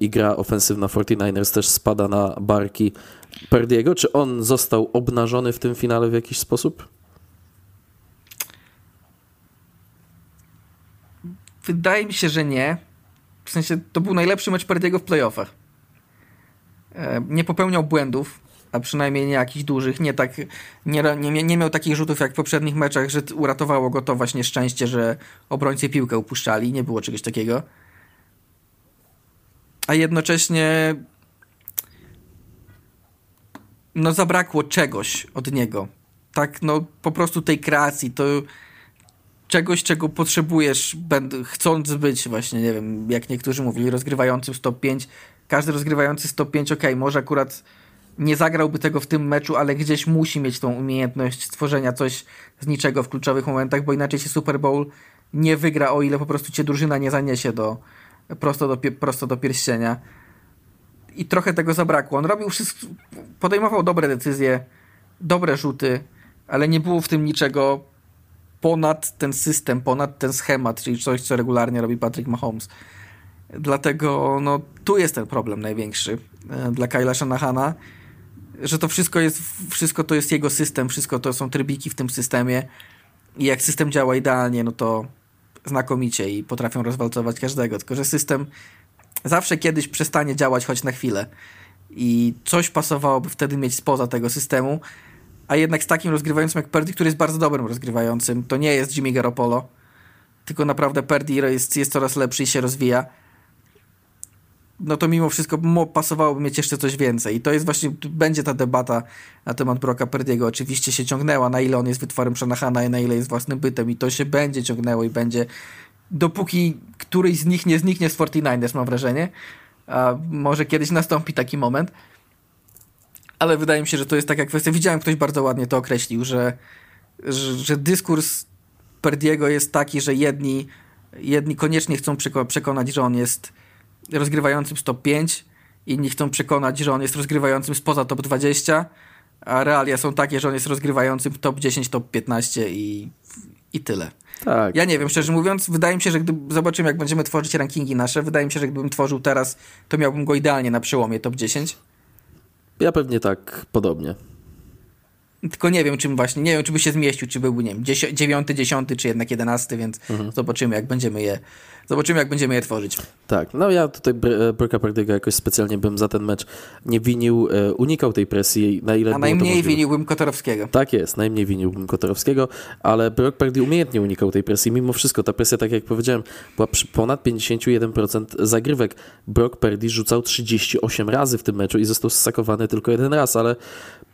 Speaker 1: i gra ofensywna 49ers też spada na barki Perdiego? Czy on został obnażony w tym finale w jakiś sposób?
Speaker 2: Wydaje mi się, że nie. W sensie to był najlepszy mecz Perdiego w playoffach. E, nie popełniał błędów, a przynajmniej nie jakichś dużych. Nie, tak, nie, nie, nie miał takich rzutów jak w poprzednich meczach, że uratowało go to właśnie szczęście, że obrońcy piłkę upuszczali. Nie było czegoś takiego. A jednocześnie no zabrakło czegoś od niego. Tak, no po prostu tej kreacji, to czegoś, czego potrzebujesz, chcąc być właśnie, nie wiem, jak niektórzy mówili, rozgrywającym stop 5. Każdy rozgrywający stop 5, ok, może akurat nie zagrałby tego w tym meczu, ale gdzieś musi mieć tą umiejętność stworzenia coś z niczego w kluczowych momentach, bo inaczej się Super Bowl nie wygra, o ile po prostu cię drużyna nie zaniesie do, prosto, do, prosto do pierścienia i trochę tego zabrakło. On robił wszystko, podejmował dobre decyzje, dobre rzuty, ale nie było w tym niczego ponad ten system, ponad ten schemat, czyli coś, co regularnie robi Patrick Mahomes. Dlatego no, tu jest ten problem największy e, dla Kyla Shanahana, że to wszystko jest, wszystko to jest jego system, wszystko to są trybiki w tym systemie i jak system działa idealnie, no to znakomicie i potrafią rozwalcować każdego, tylko że system zawsze kiedyś przestanie działać choć na chwilę. I coś pasowałoby wtedy mieć spoza tego systemu. A jednak z takim rozgrywającym jak Perdi, który jest bardzo dobrym rozgrywającym, to nie jest Jimmy Garoppolo, tylko naprawdę Perdi jest, jest coraz lepszy i się rozwija. No to mimo wszystko pasowałoby mieć jeszcze coś więcej. I to jest właśnie, będzie ta debata na temat Broka Perdiego. Oczywiście się ciągnęła, na ile on jest wytworem Shanahana i na ile jest własnym bytem. I to się będzie ciągnęło i będzie dopóki któryś z nich nie zniknie z 49ers, mam wrażenie. A może kiedyś nastąpi taki moment. Ale wydaje mi się, że to jest taka kwestia. Widziałem, ktoś bardzo ładnie to określił, że, że, że dyskurs Perdiego jest taki, że jedni, jedni koniecznie chcą przekonać, że on jest rozgrywającym z top 5, inni chcą przekonać, że on jest rozgrywającym spoza top 20, a realia są takie, że on jest rozgrywającym top 10, top 15 i, i tyle. Tak. Ja nie wiem, szczerze mówiąc, wydaje mi się, że gdy zobaczymy, jak będziemy tworzyć rankingi nasze, wydaje mi się, że gdybym tworzył teraz, to miałbym go idealnie na przełomie top 10.
Speaker 1: Ja pewnie tak, podobnie.
Speaker 2: Tylko nie wiem, czym właśnie, nie wiem, czy by się zmieścił, czy byłby, nie wiem, dziewiąty, dziesiąty, czy jednak jedenasty, więc mhm. zobaczymy, jak będziemy je Zobaczymy, jak będziemy je tworzyć.
Speaker 1: Tak, no ja tutaj Broka Purdy'ego jakoś specjalnie bym za ten mecz nie winił, e, unikał tej presji, na ile
Speaker 2: A najmniej winiłbym Kotorowskiego.
Speaker 1: Tak jest, najmniej winiłbym Kotorowskiego, ale Brock Purdy umiejętnie unikał tej presji. Mimo wszystko ta presja, tak jak powiedziałem, była przy ponad 51% zagrywek. Brock Purdy rzucał 38 razy w tym meczu i został ssakowany tylko jeden raz, ale
Speaker 2: E,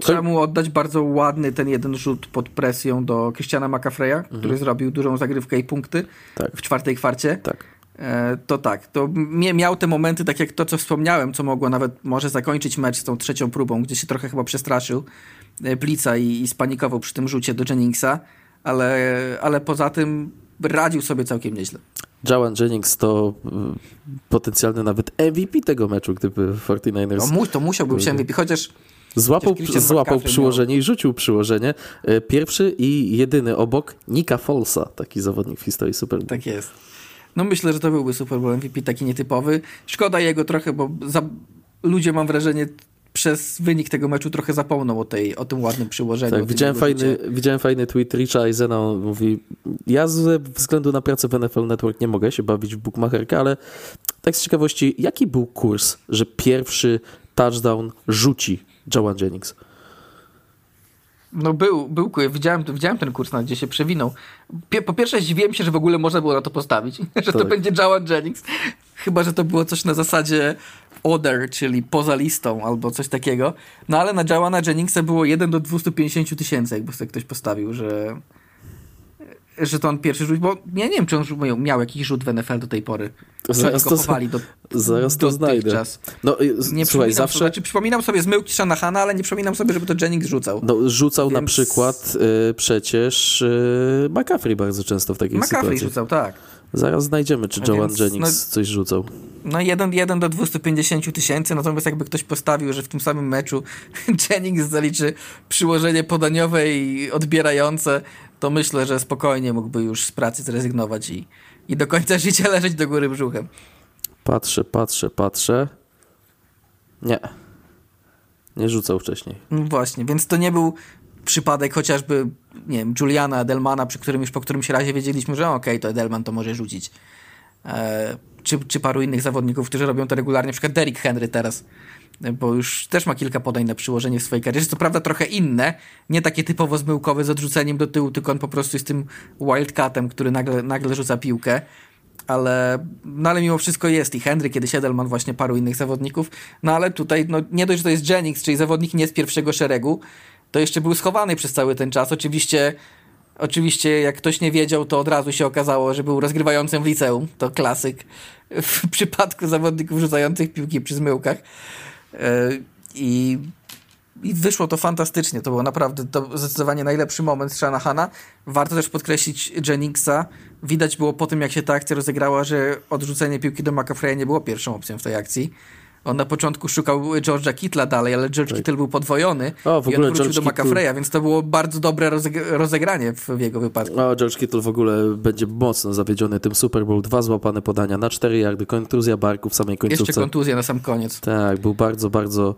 Speaker 2: Trzeba mu oddać bardzo ładny ten jeden rzut pod presją do Christiana McAfreya, mhm. który zrobił dużą zagrywkę i punkty tak. w czwartej kwarcie.
Speaker 1: Tak.
Speaker 2: E, to tak, to miał te momenty, tak jak to, co wspomniałem, co mogło nawet może zakończyć mecz z tą trzecią próbą, gdzie się trochę chyba przestraszył Blica i, i spanikował przy tym rzucie do Jenningsa, ale, ale poza tym radził sobie całkiem nieźle.
Speaker 1: Jawan Jennings to y, potencjalny nawet MVP tego meczu, gdyby 49ers...
Speaker 2: No, to musiałby być MVP, chociaż...
Speaker 1: Złapał, złapał przyłożenie miał... i rzucił przyłożenie. E, pierwszy i jedyny obok Nika Folsa, taki zawodnik w historii Super Bowl.
Speaker 2: Tak jest. No myślę, że to byłby Super Bowl MVP taki nietypowy. Szkoda jego trochę, bo za... ludzie mam wrażenie przez wynik tego meczu trochę zapomną o, tej, o tym ładnym przyłożeniu.
Speaker 1: Tak, widziałem fajny, widziałem fajny tweet Richa Eisena, on mówi, ja ze względu na pracę w NFL Network nie mogę się bawić w bookmacherkę, ale tak z ciekawości, jaki był kurs, że pierwszy touchdown rzuci Joan Jennings?
Speaker 2: No był, był, widziałem, widziałem ten kurs, gdzie się przewinął. Po pierwsze zdziwiłem się, że w ogóle można było na to postawić, że tak. to będzie Joan Jennings. Chyba, że to było coś na zasadzie other, czyli poza listą albo coś takiego. No ale na Joana Jenningsa było 1 do 250 tysięcy, jakby sobie ktoś postawił, że że to on pierwszy rzut, bo ja nie wiem, czy on miał jakiś rzut w NFL do tej pory.
Speaker 1: Zaraz to, do, zaraz to znajdę.
Speaker 2: Czas. No, nie słuchaj, zawsze... Sobie, znaczy, przypominam sobie zmyłki Shanahana, ale nie przypominam sobie, żeby to Jennings rzucał.
Speaker 1: No, rzucał Więc... na przykład y, przecież y, McCaffrey bardzo często w takiej
Speaker 2: McCaffrey
Speaker 1: sytuacji.
Speaker 2: McCaffrey rzucał, tak.
Speaker 1: Zaraz znajdziemy, czy Joan Jennings no, coś rzucał.
Speaker 2: No 1, 1 do 250 tysięcy, natomiast jakby ktoś postawił, że w tym samym meczu Jennings zaliczy przyłożenie podaniowe i odbierające, to myślę, że spokojnie mógłby już z pracy zrezygnować i, i do końca życia leżeć do góry brzuchem.
Speaker 1: Patrzę, patrzę, patrzę. Nie. Nie rzucał wcześniej.
Speaker 2: No właśnie, więc to nie był przypadek chociażby, nie wiem, Juliana Edelmana, przy którym już po którymś razie wiedzieliśmy, że okej, okay, to Edelman to może rzucić. E, czy, czy paru innych zawodników, którzy robią to regularnie, na przykład Derrick Henry teraz, bo już też ma kilka podań na przyłożenie w swojej karierze, co prawda trochę inne, nie takie typowo zmyłkowe z odrzuceniem do tyłu, tylko on po prostu jest tym wildcatem, który nagle, nagle rzuca piłkę, ale, no ale mimo wszystko jest i Henry, kiedyś Edelman, właśnie paru innych zawodników, no ale tutaj no, nie dość, że to jest Jennings, czyli zawodnik nie z pierwszego szeregu, to jeszcze był schowany przez cały ten czas. Oczywiście, oczywiście jak ktoś nie wiedział, to od razu się okazało, że był rozgrywającym w liceum. To klasyk w przypadku zawodników rzucających piłki przy zmyłkach. E, I, I wyszło to fantastycznie. To był naprawdę to zdecydowanie najlepszy moment Shanahana. Warto też podkreślić Jenningsa. Widać było po tym, jak się ta akcja rozegrała, że odrzucenie piłki do McAfee nie było pierwszą opcją w tej akcji. On na początku szukał George'a Kittla dalej, ale George tak. Kittle był podwojony o, w ogóle i on wrócił George do McAfreya, więc to było bardzo dobre rozegranie w, jego wypadku.
Speaker 1: O, George Kittle w ogóle będzie mocno zawiedziony tym Super Bowl. Dwa złapane podania na cztery yardy, kontuzja barku w samej końcówce.
Speaker 2: Jeszcze kontuzja na sam koniec.
Speaker 1: Tak, był bardzo, bardzo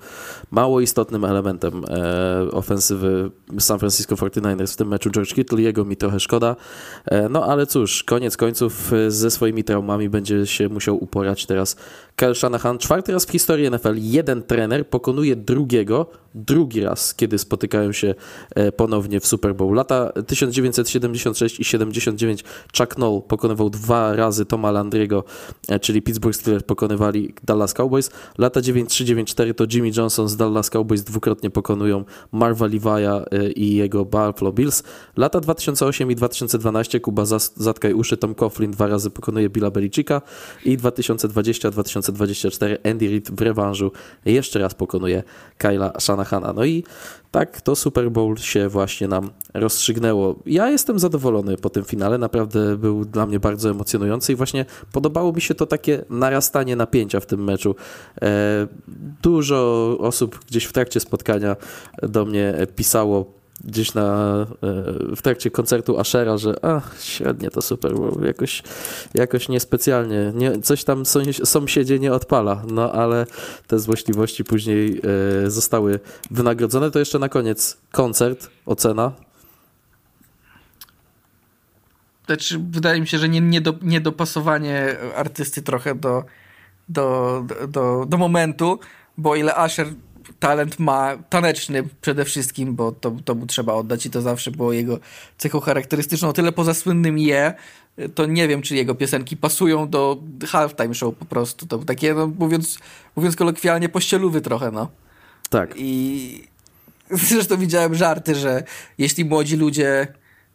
Speaker 1: mało istotnym elementem e, ofensywy San Francisco 49ers w tym meczu. George Kittle, jego mi trochę szkoda. E, no ale cóż, koniec końców e, ze swoimi traumami będzie się musiał uporać teraz Kyle Shanahan. Czwarty raz w historii NFL jeden trener pokonuje drugiego drugi raz, kiedy spotykają się e, ponownie w Super Bowl. Lata 1976 i 79 Chuck Noll pokonywał dwa razy Toma Landry'ego, e, czyli Pittsburgh Steelers pokonywali Dallas Cowboys. Lata 93-94 to Jimmy Johnson z Dallas Cowboys dwukrotnie pokonują Marva Levi'a e, i jego Buffalo Bills. Lata 2008 i 2012 Kuba Zatkaj uszy, Tom Coughlin dwa razy pokonuje Billa Belichicka i 2020-2024 Andy Reid w rewanżu jeszcze raz pokonuje Kyla Shanahana. No i tak to Super Bowl się właśnie nam rozstrzygnęło. Ja jestem zadowolony po tym finale, naprawdę był dla mnie bardzo emocjonujący i właśnie podobało mi się to takie narastanie napięcia w tym meczu. E, dużo osób gdzieś w trakcie spotkania do mnie pisało gdzieś na, e, w trakcie koncertu Ashera, że a, średnie to super, bo jakoś, jakoś niespecjalnie, nie, coś tam sąsiedzie nie odpala, no ale te złośliwości później e, zostały wynagrodzone. To jeszcze na koniec koncert, ocena.
Speaker 2: Znaczy, wydaje mi się, że nie, nie do, niedopasowanie artysty trochę do, do, do, do momentu, bo ile Asher talent ma taneczny przede wszystkim, bo to, to mu trzeba oddać i to zawsze było jego cechą charakterystyczną. O tyle poza słynnym je, to nie wiem, czy jego piosenki pasują do halftime show po prostu. To takie, no, mówiąc, mówiąc kolokwialnie, pościelówy trochę, no.
Speaker 1: Tak.
Speaker 2: I zresztą widziałem żarty, że jeśli młodzi ludzie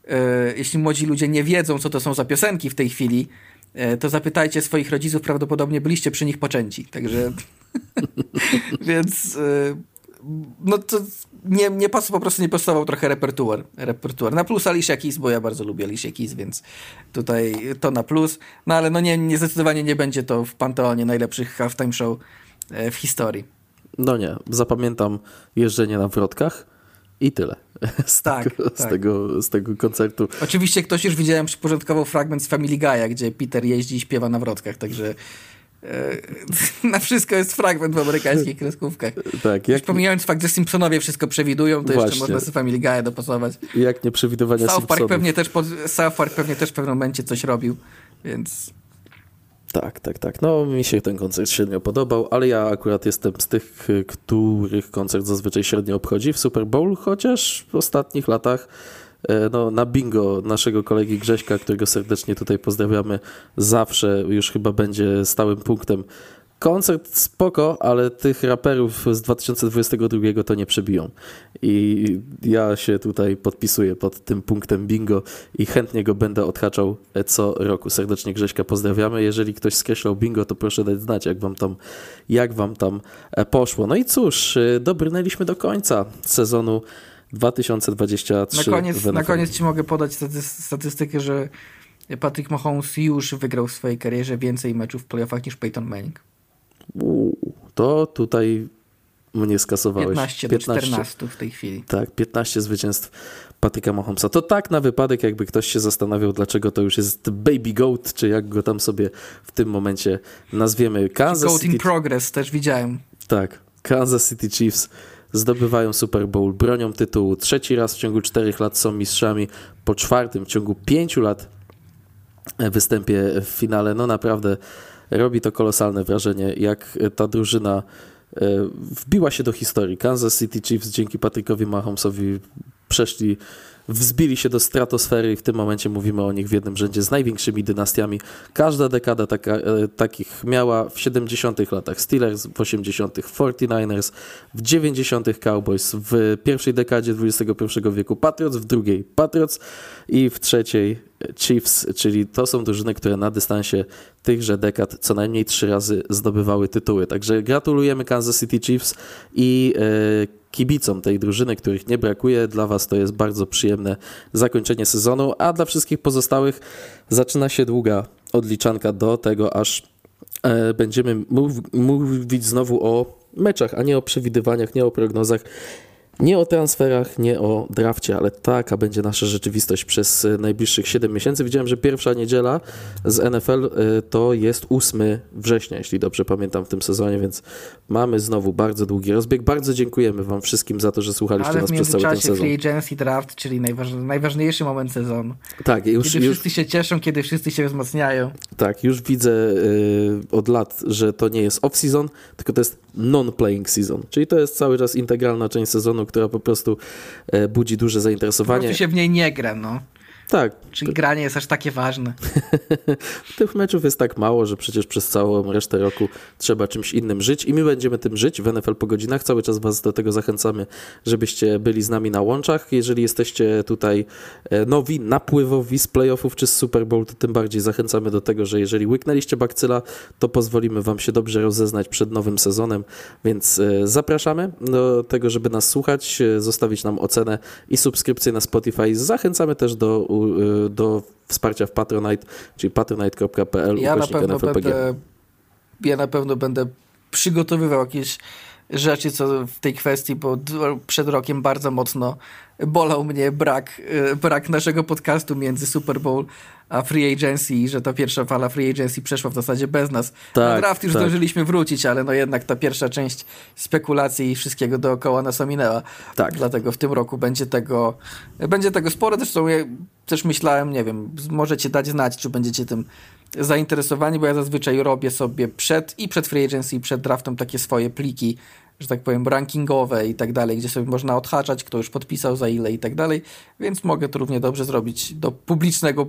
Speaker 2: yy, jeśli młodzi ludzie nie wiedzą, co to są za piosenki w tej chwili, yy, to zapytajcie swoich rodziców, prawdopodobnie byliście przy nich poczęci. Także więc y, no to nie, nie pasował, po prostu nie pasował trochę repertuar. repertuar. Na plus Alicia Keys, bo ja bardzo lubię Alicia Keys, więc tutaj to na plus. No ale no nie, nie zdecydowanie nie będzie to w panteonie najlepszych halftime show e, w historii.
Speaker 1: No nie, zapamiętam jeżdżenie na wrotkach i tyle. Z,
Speaker 2: tak,
Speaker 1: tego,
Speaker 2: tak.
Speaker 1: Z, tego, z tego koncertu.
Speaker 2: Oczywiście ktoś już widziałem przyporządkował fragment z Family Guy'a, gdzie Peter jeździ i śpiewa na wrotkach, także na wszystko jest fragment w amerykańskich kreskówkach.
Speaker 1: Tak,
Speaker 2: jak... pomijając fakt, że Simpsonowie wszystko przewidują, to
Speaker 1: Właśnie.
Speaker 2: jeszcze można sobie Family Guy'a dopasować.
Speaker 1: Jak nie przewidywania
Speaker 2: South Park
Speaker 1: Simpsonów.
Speaker 2: pewnie też pod, South Park pewnie też w pewnym momencie coś robił, więc...
Speaker 1: Tak, tak, tak. No mi się ten koncert średnio podobał, ale ja akurat jestem z tych, których koncert zazwyczaj średnio obchodzi w Super Bowl, chociaż w ostatnich latach no, na bingo naszego kolegi Grześka, którego serdecznie tutaj pozdrawiamy, zawsze już chyba będzie stałym punktem. Koncert spoko, ale tych raperów z 2022 to nie przebiją. I ja się tutaj podpisuję pod tym punktem bingo i chętnie go będę odhaczał co roku. Serdecznie Grześka pozdrawiamy. Jeżeli ktoś skreślał bingo, to proszę dać znać, jak wam tam, jak wam tam poszło. No i cóż, dobrnęliśmy do końca sezonu 2023.
Speaker 2: Na koniec, na koniec ci mogę podać statystykę, że Patrick Mahomes już wygrał w swojej karierze więcej meczów w playoffach niż Peyton Manning.
Speaker 1: Uu, to tutaj mnie skasowałeś.
Speaker 2: 15 do 15. 14 w tej chwili.
Speaker 1: Tak, 15 zwycięstw Patryka Mahomesa. To tak na wypadek, jakby ktoś się zastanawiał, dlaczego to już jest Baby Goat, czy jak go tam sobie w tym momencie nazwiemy. Kansas
Speaker 2: Goat
Speaker 1: City...
Speaker 2: in progress, też widziałem.
Speaker 1: Tak, Kansas City Chiefs zdobywają Super Bowl, bronią tytułu. Trzeci raz w ciągu czterech lat są mistrzami, po czwartym w ciągu pięciu lat występie w finale. No naprawdę robi to kolosalne wrażenie, jak ta drużyna wbiła się do historii. Kansas City Chiefs dzięki Patrykowi Mahomesowi przeszli, wzbili się do stratosfery i w tym momencie mówimy o nich w jednym rzędzie z największymi dynastiami. Każda dekada taka, takich miała w 70 latach Steelers, w 80 49ers, w 90 Cowboys, w pierwszej dekadzie XXI wieku Patriots, w drugiej Patriots i w trzeciej Chiefs, czyli to są drużyny, które na dystansie tychże dekad co najmniej trzy razy zdobywały tytuły. Także gratulujemy Kansas City Chiefs i e, kibicom tej drużyny, których nie brakuje. Dla Was to jest bardzo przyjemne zakończenie sezonu, a dla wszystkich pozostałych zaczyna się długa odliczanka do tego, aż e, będziemy mów, mówić znowu o meczach, a nie o przewidywaniach, nie o prognozach. Nie o transferach, nie o drafcie, ale taka będzie nasza rzeczywistość przez najbliższych 7 miesięcy. Widziałem, że pierwsza niedziela z NFL to jest 8 września, jeśli dobrze pamiętam w tym sezonie, więc mamy znowu bardzo długi rozbieg. Bardzo dziękujemy Wam wszystkim za to, że słuchaliście
Speaker 2: ale
Speaker 1: nas przez cały ten sezon.
Speaker 2: free agency draft, czyli najważ, najważniejszy moment sezonu.
Speaker 1: Tak, już,
Speaker 2: kiedy
Speaker 1: już,
Speaker 2: wszyscy się cieszą, kiedy wszyscy się wzmacniają.
Speaker 1: Tak, już widzę y, od lat, że to nie jest off-season, tylko to jest non-playing season, czyli to jest cały czas integralna część sezonu, która po prostu e, budzi duże zainteresowanie.
Speaker 2: Po się w niej nie gra, no.
Speaker 1: Tak.
Speaker 2: Czyli granie jest aż takie ważne.
Speaker 1: Tych meczów jest tak mało, że przecież przez całą resztę roku trzeba czymś innym żyć i my będziemy tym żyć w NFL po godzinach. Cały czas Was do tego zachęcamy, żebyście byli z nami na łączach. Jeżeli jesteście tutaj nowi, napływowi z playoffów czy z Super Bowl, to tym bardziej zachęcamy do tego, że jeżeli łyknęliście bakcyla, to pozwolimy Wam się dobrze rozeznać przed nowym sezonem, więc zapraszamy do tego, żeby nas słuchać, zostawić nam ocenę i subskrypcję na Spotify. Zachęcamy też do do wsparcia w Patronite, czyli patronite.pl
Speaker 2: ja na pewno będę, Ja na pewno będę przygotowywał jakieś rzeczy co w tej kwestii, bo przed rokiem bardzo mocno bolał mnie brak, brak naszego podcastu między Super Bowl a Free Agency że ta pierwsza fala Free Agency przeszła w zasadzie bez nas.
Speaker 1: Tak,
Speaker 2: Na draft już
Speaker 1: tak.
Speaker 2: zdążyliśmy wrócić, ale no jednak ta pierwsza część spekulacji i wszystkiego dookoła nas ominęła.
Speaker 1: Tak.
Speaker 2: Dlatego w tym roku będzie tego, będzie tego sporo. Zresztą też myślałem, nie wiem, możecie dać znać, czy będziecie tym zainteresowani, bo ja zazwyczaj robię sobie przed i przed Free Agency i przed draftem takie swoje pliki, że tak powiem, rankingowe i tak dalej, gdzie sobie można odhaczać, kto już podpisał za ile i tak dalej, więc mogę to równie dobrze zrobić do publicznego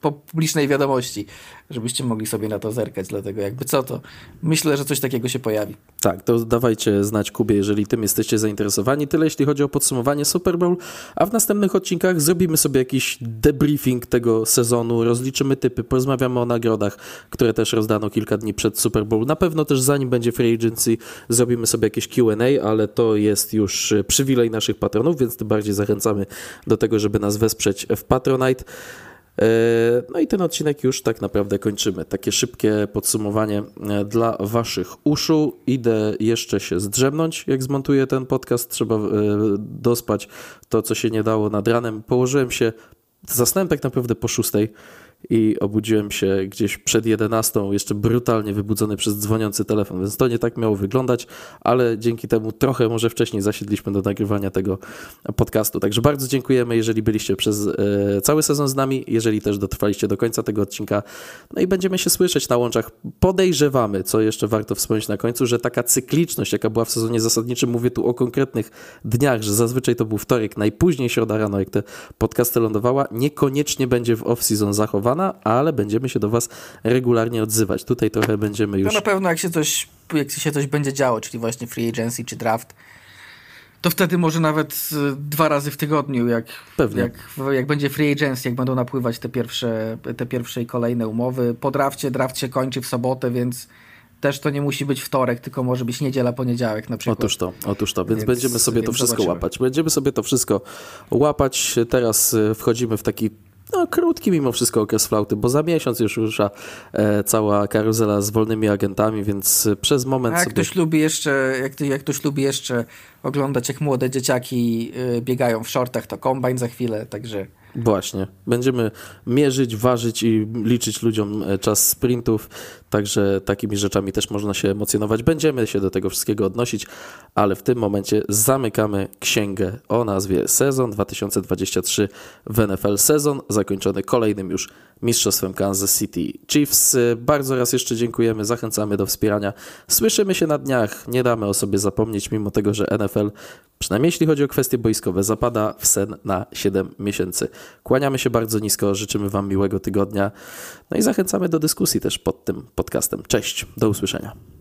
Speaker 2: po publicznej wiadomości, żebyście mogli sobie na to zerkać, dlatego jakby co to, myślę, że coś takiego się pojawi.
Speaker 1: Tak, to dawajcie znać Kubie, jeżeli tym jesteście zainteresowani. Tyle jeśli chodzi o podsumowanie Super Bowl, a w następnych odcinkach zrobimy sobie jakiś debriefing tego sezonu, rozliczymy typy, porozmawiamy o nagrodach, które też rozdano kilka dni przed Super Bowl. Na pewno też zanim będzie free agency, zrobimy sobie jakieś Q&A, ale to jest już przywilej naszych patronów, więc tym bardziej zachęcamy do tego, żeby nas wesprzeć w Patronite. E, no i ten odcinek już tak naprawdę kończymy. Takie szybkie podsumowanie e, dla Waszych uszu. Idę jeszcze się zdrzemnąć, jak zmontuję ten podcast. Trzeba e, dospać to, co się nie dało nad ranem. Położyłem się, zasnąłem tak naprawdę po szóstej i obudziłem się gdzieś przed 11, jeszcze brutalnie wybudzony przez dzwoniący telefon, więc to nie tak miało wyglądać, ale dzięki temu trochę może wcześniej zasiedliśmy do nagrywania tego podcastu. Także bardzo dziękujemy, jeżeli byliście przez e, cały sezon z nami, jeżeli też dotrwaliście do końca tego odcinka. No i będziemy się słyszeć na łączach. Podejrzewamy, co jeszcze warto wspomnieć na końcu, że taka cykliczność, jaka była w sezonie zasadniczym, mówię tu o konkretnych dniach, że zazwyczaj to był wtorek, najpóźniej środa rano, jak te podcasty lądowała, niekoniecznie będzie w off-season zachowana ale będziemy się do Was regularnie odzywać. Tutaj trochę będziemy już.
Speaker 2: No na pewno, jak się coś, jak się coś będzie działo, czyli właśnie free agency czy draft, to wtedy może nawet dwa razy w tygodniu, jak, Pewnie. jak, jak będzie free agency, jak będą napływać te pierwsze, te pierwsze i kolejne umowy. Po drafcie, draft się kończy w sobotę, więc też to nie musi być wtorek, tylko może być niedziela, poniedziałek na przykład.
Speaker 1: Otóż to, otóż to, więc, więc będziemy sobie to wszystko zobaczymy. łapać. Będziemy sobie to wszystko łapać. Teraz y, wchodzimy w taki no, krótki mimo wszystko okres flauty, bo za miesiąc już rusza e, cała karuzela z wolnymi agentami, więc przez moment
Speaker 2: A jak
Speaker 1: sobie...
Speaker 2: ktoś lubi jeszcze, jak, jak ktoś lubi jeszcze oglądać, jak młode dzieciaki y, biegają w shortach, to kombajn za chwilę, także...
Speaker 1: Właśnie. Będziemy mierzyć, ważyć i liczyć ludziom e, czas sprintów, także takimi rzeczami też można się emocjonować. Będziemy się do tego wszystkiego odnosić, ale w tym momencie zamykamy księgę o nazwie Sezon 2023 w NFL. Sezon zakończony kolejnym już mistrzostwem Kansas City Chiefs. Bardzo raz jeszcze dziękujemy, zachęcamy do wspierania. Słyszymy się na dniach, nie damy o sobie zapomnieć, mimo tego, że NFL, przynajmniej jeśli chodzi o kwestie boiskowe, zapada w sen na 7 miesięcy. Kłaniamy się bardzo nisko, życzymy Wam miłego tygodnia, no i zachęcamy do dyskusji też pod tym podcastem. Cześć, do usłyszenia.